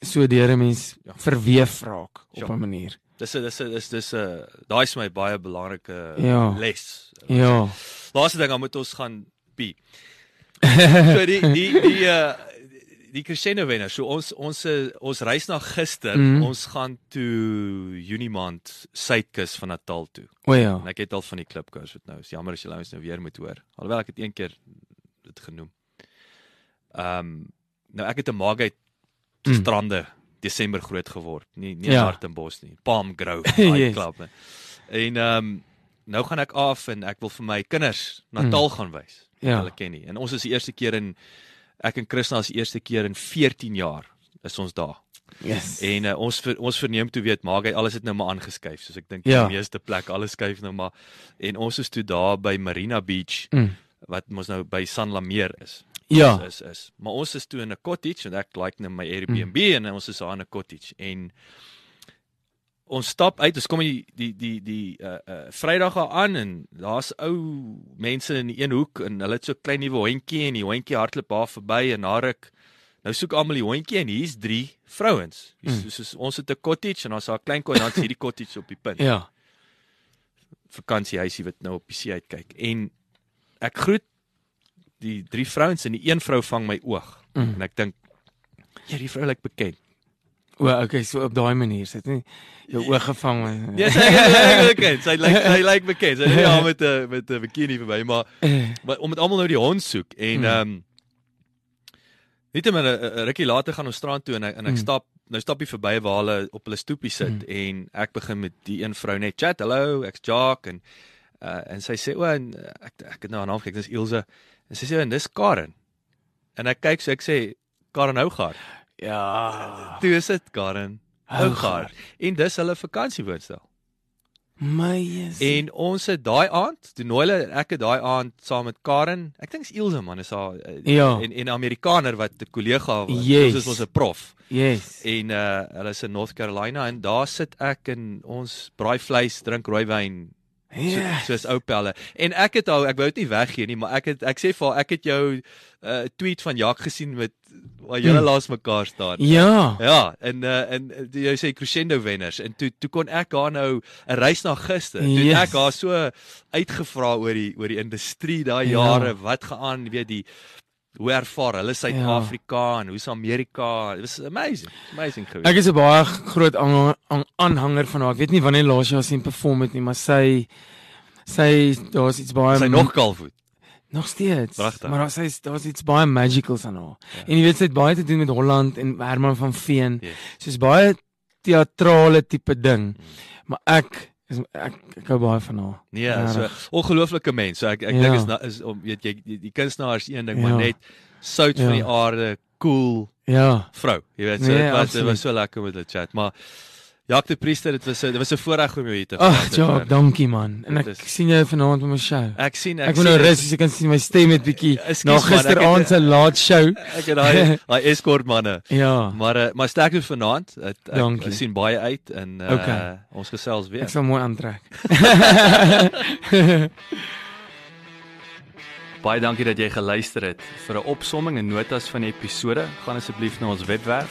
so deur 'n mens ja. verweef raak op 'n manier. Dis 'n dis 'n dis dis 'n daai is my baie belangrike ja. les. Ja. Laaste ding, dan moet ons gaan pie. *laughs* so die die die uh die crescendo wenner. So ons ons eh, ons reis na gister. Mm. Ons gaan toe Junie maand suidkus van Natal toe. O ja. En ek het al van die klipkoers wat nou is jammer as jy ouens nou weer moet hoor. Alhoewel ek het een keer dit genoem. Ehm um, nou ek het 'n Margate Mm. strande Desember groot geword. Nie nie Ja. Hartenbos nie. Palm Grove, *laughs* Yes. daai klub. hè. En ehm um, nou gaan ek af en ek wil vir my kinders Natal mm. gaan wys. Ja. Hulle ken nie. En ons is die eerste keer in ek en Christina is die eerste keer in 14 jaar is ons daar. Yes. En uh, ons ver, ons verneem toe weet maak hy alles het nou maar aangeskuif. Soos ek dink Ja. die meeste plek alles skuif nou maar. En ons is toe daar by Marina Beach Mm. wat mos nou by San Lameer is. Ja. Is is. Maar ons is toe in 'n cottage en ek like nou my Airbnb mm. en ons is daar in 'n cottage en ons stap uit, ons kom die die die die uh uh Vrydag aan en daar's ou mense in die een hoek en hulle het so klein nuwe hondjie en die hondjie hardloop daar verby en na ruk nou soek almal die hondjie en hier's drie vrouens. Mm. Mm. Soos ons het 'n cottage en daar's 'n klein en dan is hierdie cottage op die punt Ja. vakansiehuisie wat nou op die see uitkyk. En ek groet die drie vrouens en die een vrou vang my oog. Mm. En ek dink ja, die vrou lyk bekend. O, okay, so op daai manier sit nie jou oog gevang. maar- Ja, sy lyk bekend. Sy lyk sy lyk bekend. Sy is ja met 'n met 'n bikini verby, maar Eh, maar om met almal nou die hond soek en Mm. ehm um, net maar 'n rukkie later gaan ons strand toe en ek, en ek Mm. stap nou stap jy verby waar hulle op hulle stoepie sit Mm. en ek begin met die een vrou net chat. Hallo, ek's Jock en uh, en sy sê o uh, ek ek het nou haar naam gekyk, dis Ilse. En sy sê en dis Karen. En ek kyk so ek sê Karen Hougaard. Ja. Toe is dit Karen Hougaard. Hougaard. En dis hulle vakansiewoonstel. My is. En ons het daai aand, toe nooi hulle ek het daai aand saam met Karen, ek dink is Ilse man, is haar uh, Ja. en en Amerikaner wat 'n kollega was. Yes. Ons is ons 'n prof. yes. En uh hulle is in North Carolina en daar sit ek en ons braai vleis, drink rooiwyn Ja. so, soos ou pelle. En ek het al ek wou dit nie weggee nie, maar ek het ek sê vir haar ek het jou uh, tweet van Jak gesien met waar julle Mm. laas mekaar staan. Ja. Ja, en uh, en uh, jy sê crescendo wenners en toe toe kon ek haar nou 'n reis na gister. Toe Yes. ek haar so uitgevra oor die oor die industrie daai Ja. jare, wat gaan, weet die hoe ervaar hulle Suid-Afrika en hoe's Amerika? It was amazing. Amazing geweest. Ek is 'n baie groot aanhanger, aan- aanhanger van haar. Ek weet nie wanneer laas jy haar sien perform het nie, maar sy sy daar's iets baie sy nog kalfvoet. nog steeds. Pragtig. Maar daar sy's daar's iets baie magicals aan haar. Ja. En jy weet sy het baie te doen met Holland en Herman van Veen. Yes. Soos baie teatrale tipe ding. Hmm. Maar ek is ek, ek hou baie van haar. Nee, so Regtig. ongelooflike mens. So ek ek Ja. dink is na, is om weet jy die, die kunstenaar is een ding, Ja. maar net sout van Ja. die aarde, cool Ja. vrou. Jy weet, so Nee, dit was dit was so lekker met hulle chat, maar Jacques de Priester, dit was 'n dit was 'n voorreg om jou hier te Ag, gehad het, ja, hoor. dankie man. En ek is- sien jou vanaand op my show. Ek sien Ek, ek, moet nou sien rus, dit. as jy kan sien my stem het bietjie na ek gisteraand se laat show. *laughs* Ek het daai *laughs* daai escort manne. Ja. Maar uh, maar sterkte vanaand. Ek, ek, Dankie. ek sien baie uit en uh, Okay. ons gesels weer. Ek sal mooi aantrek. *laughs* Baie dankie dat jy geluister het. Vir 'n opsomming en notas van die episode, gaan asseblief na ons webwerf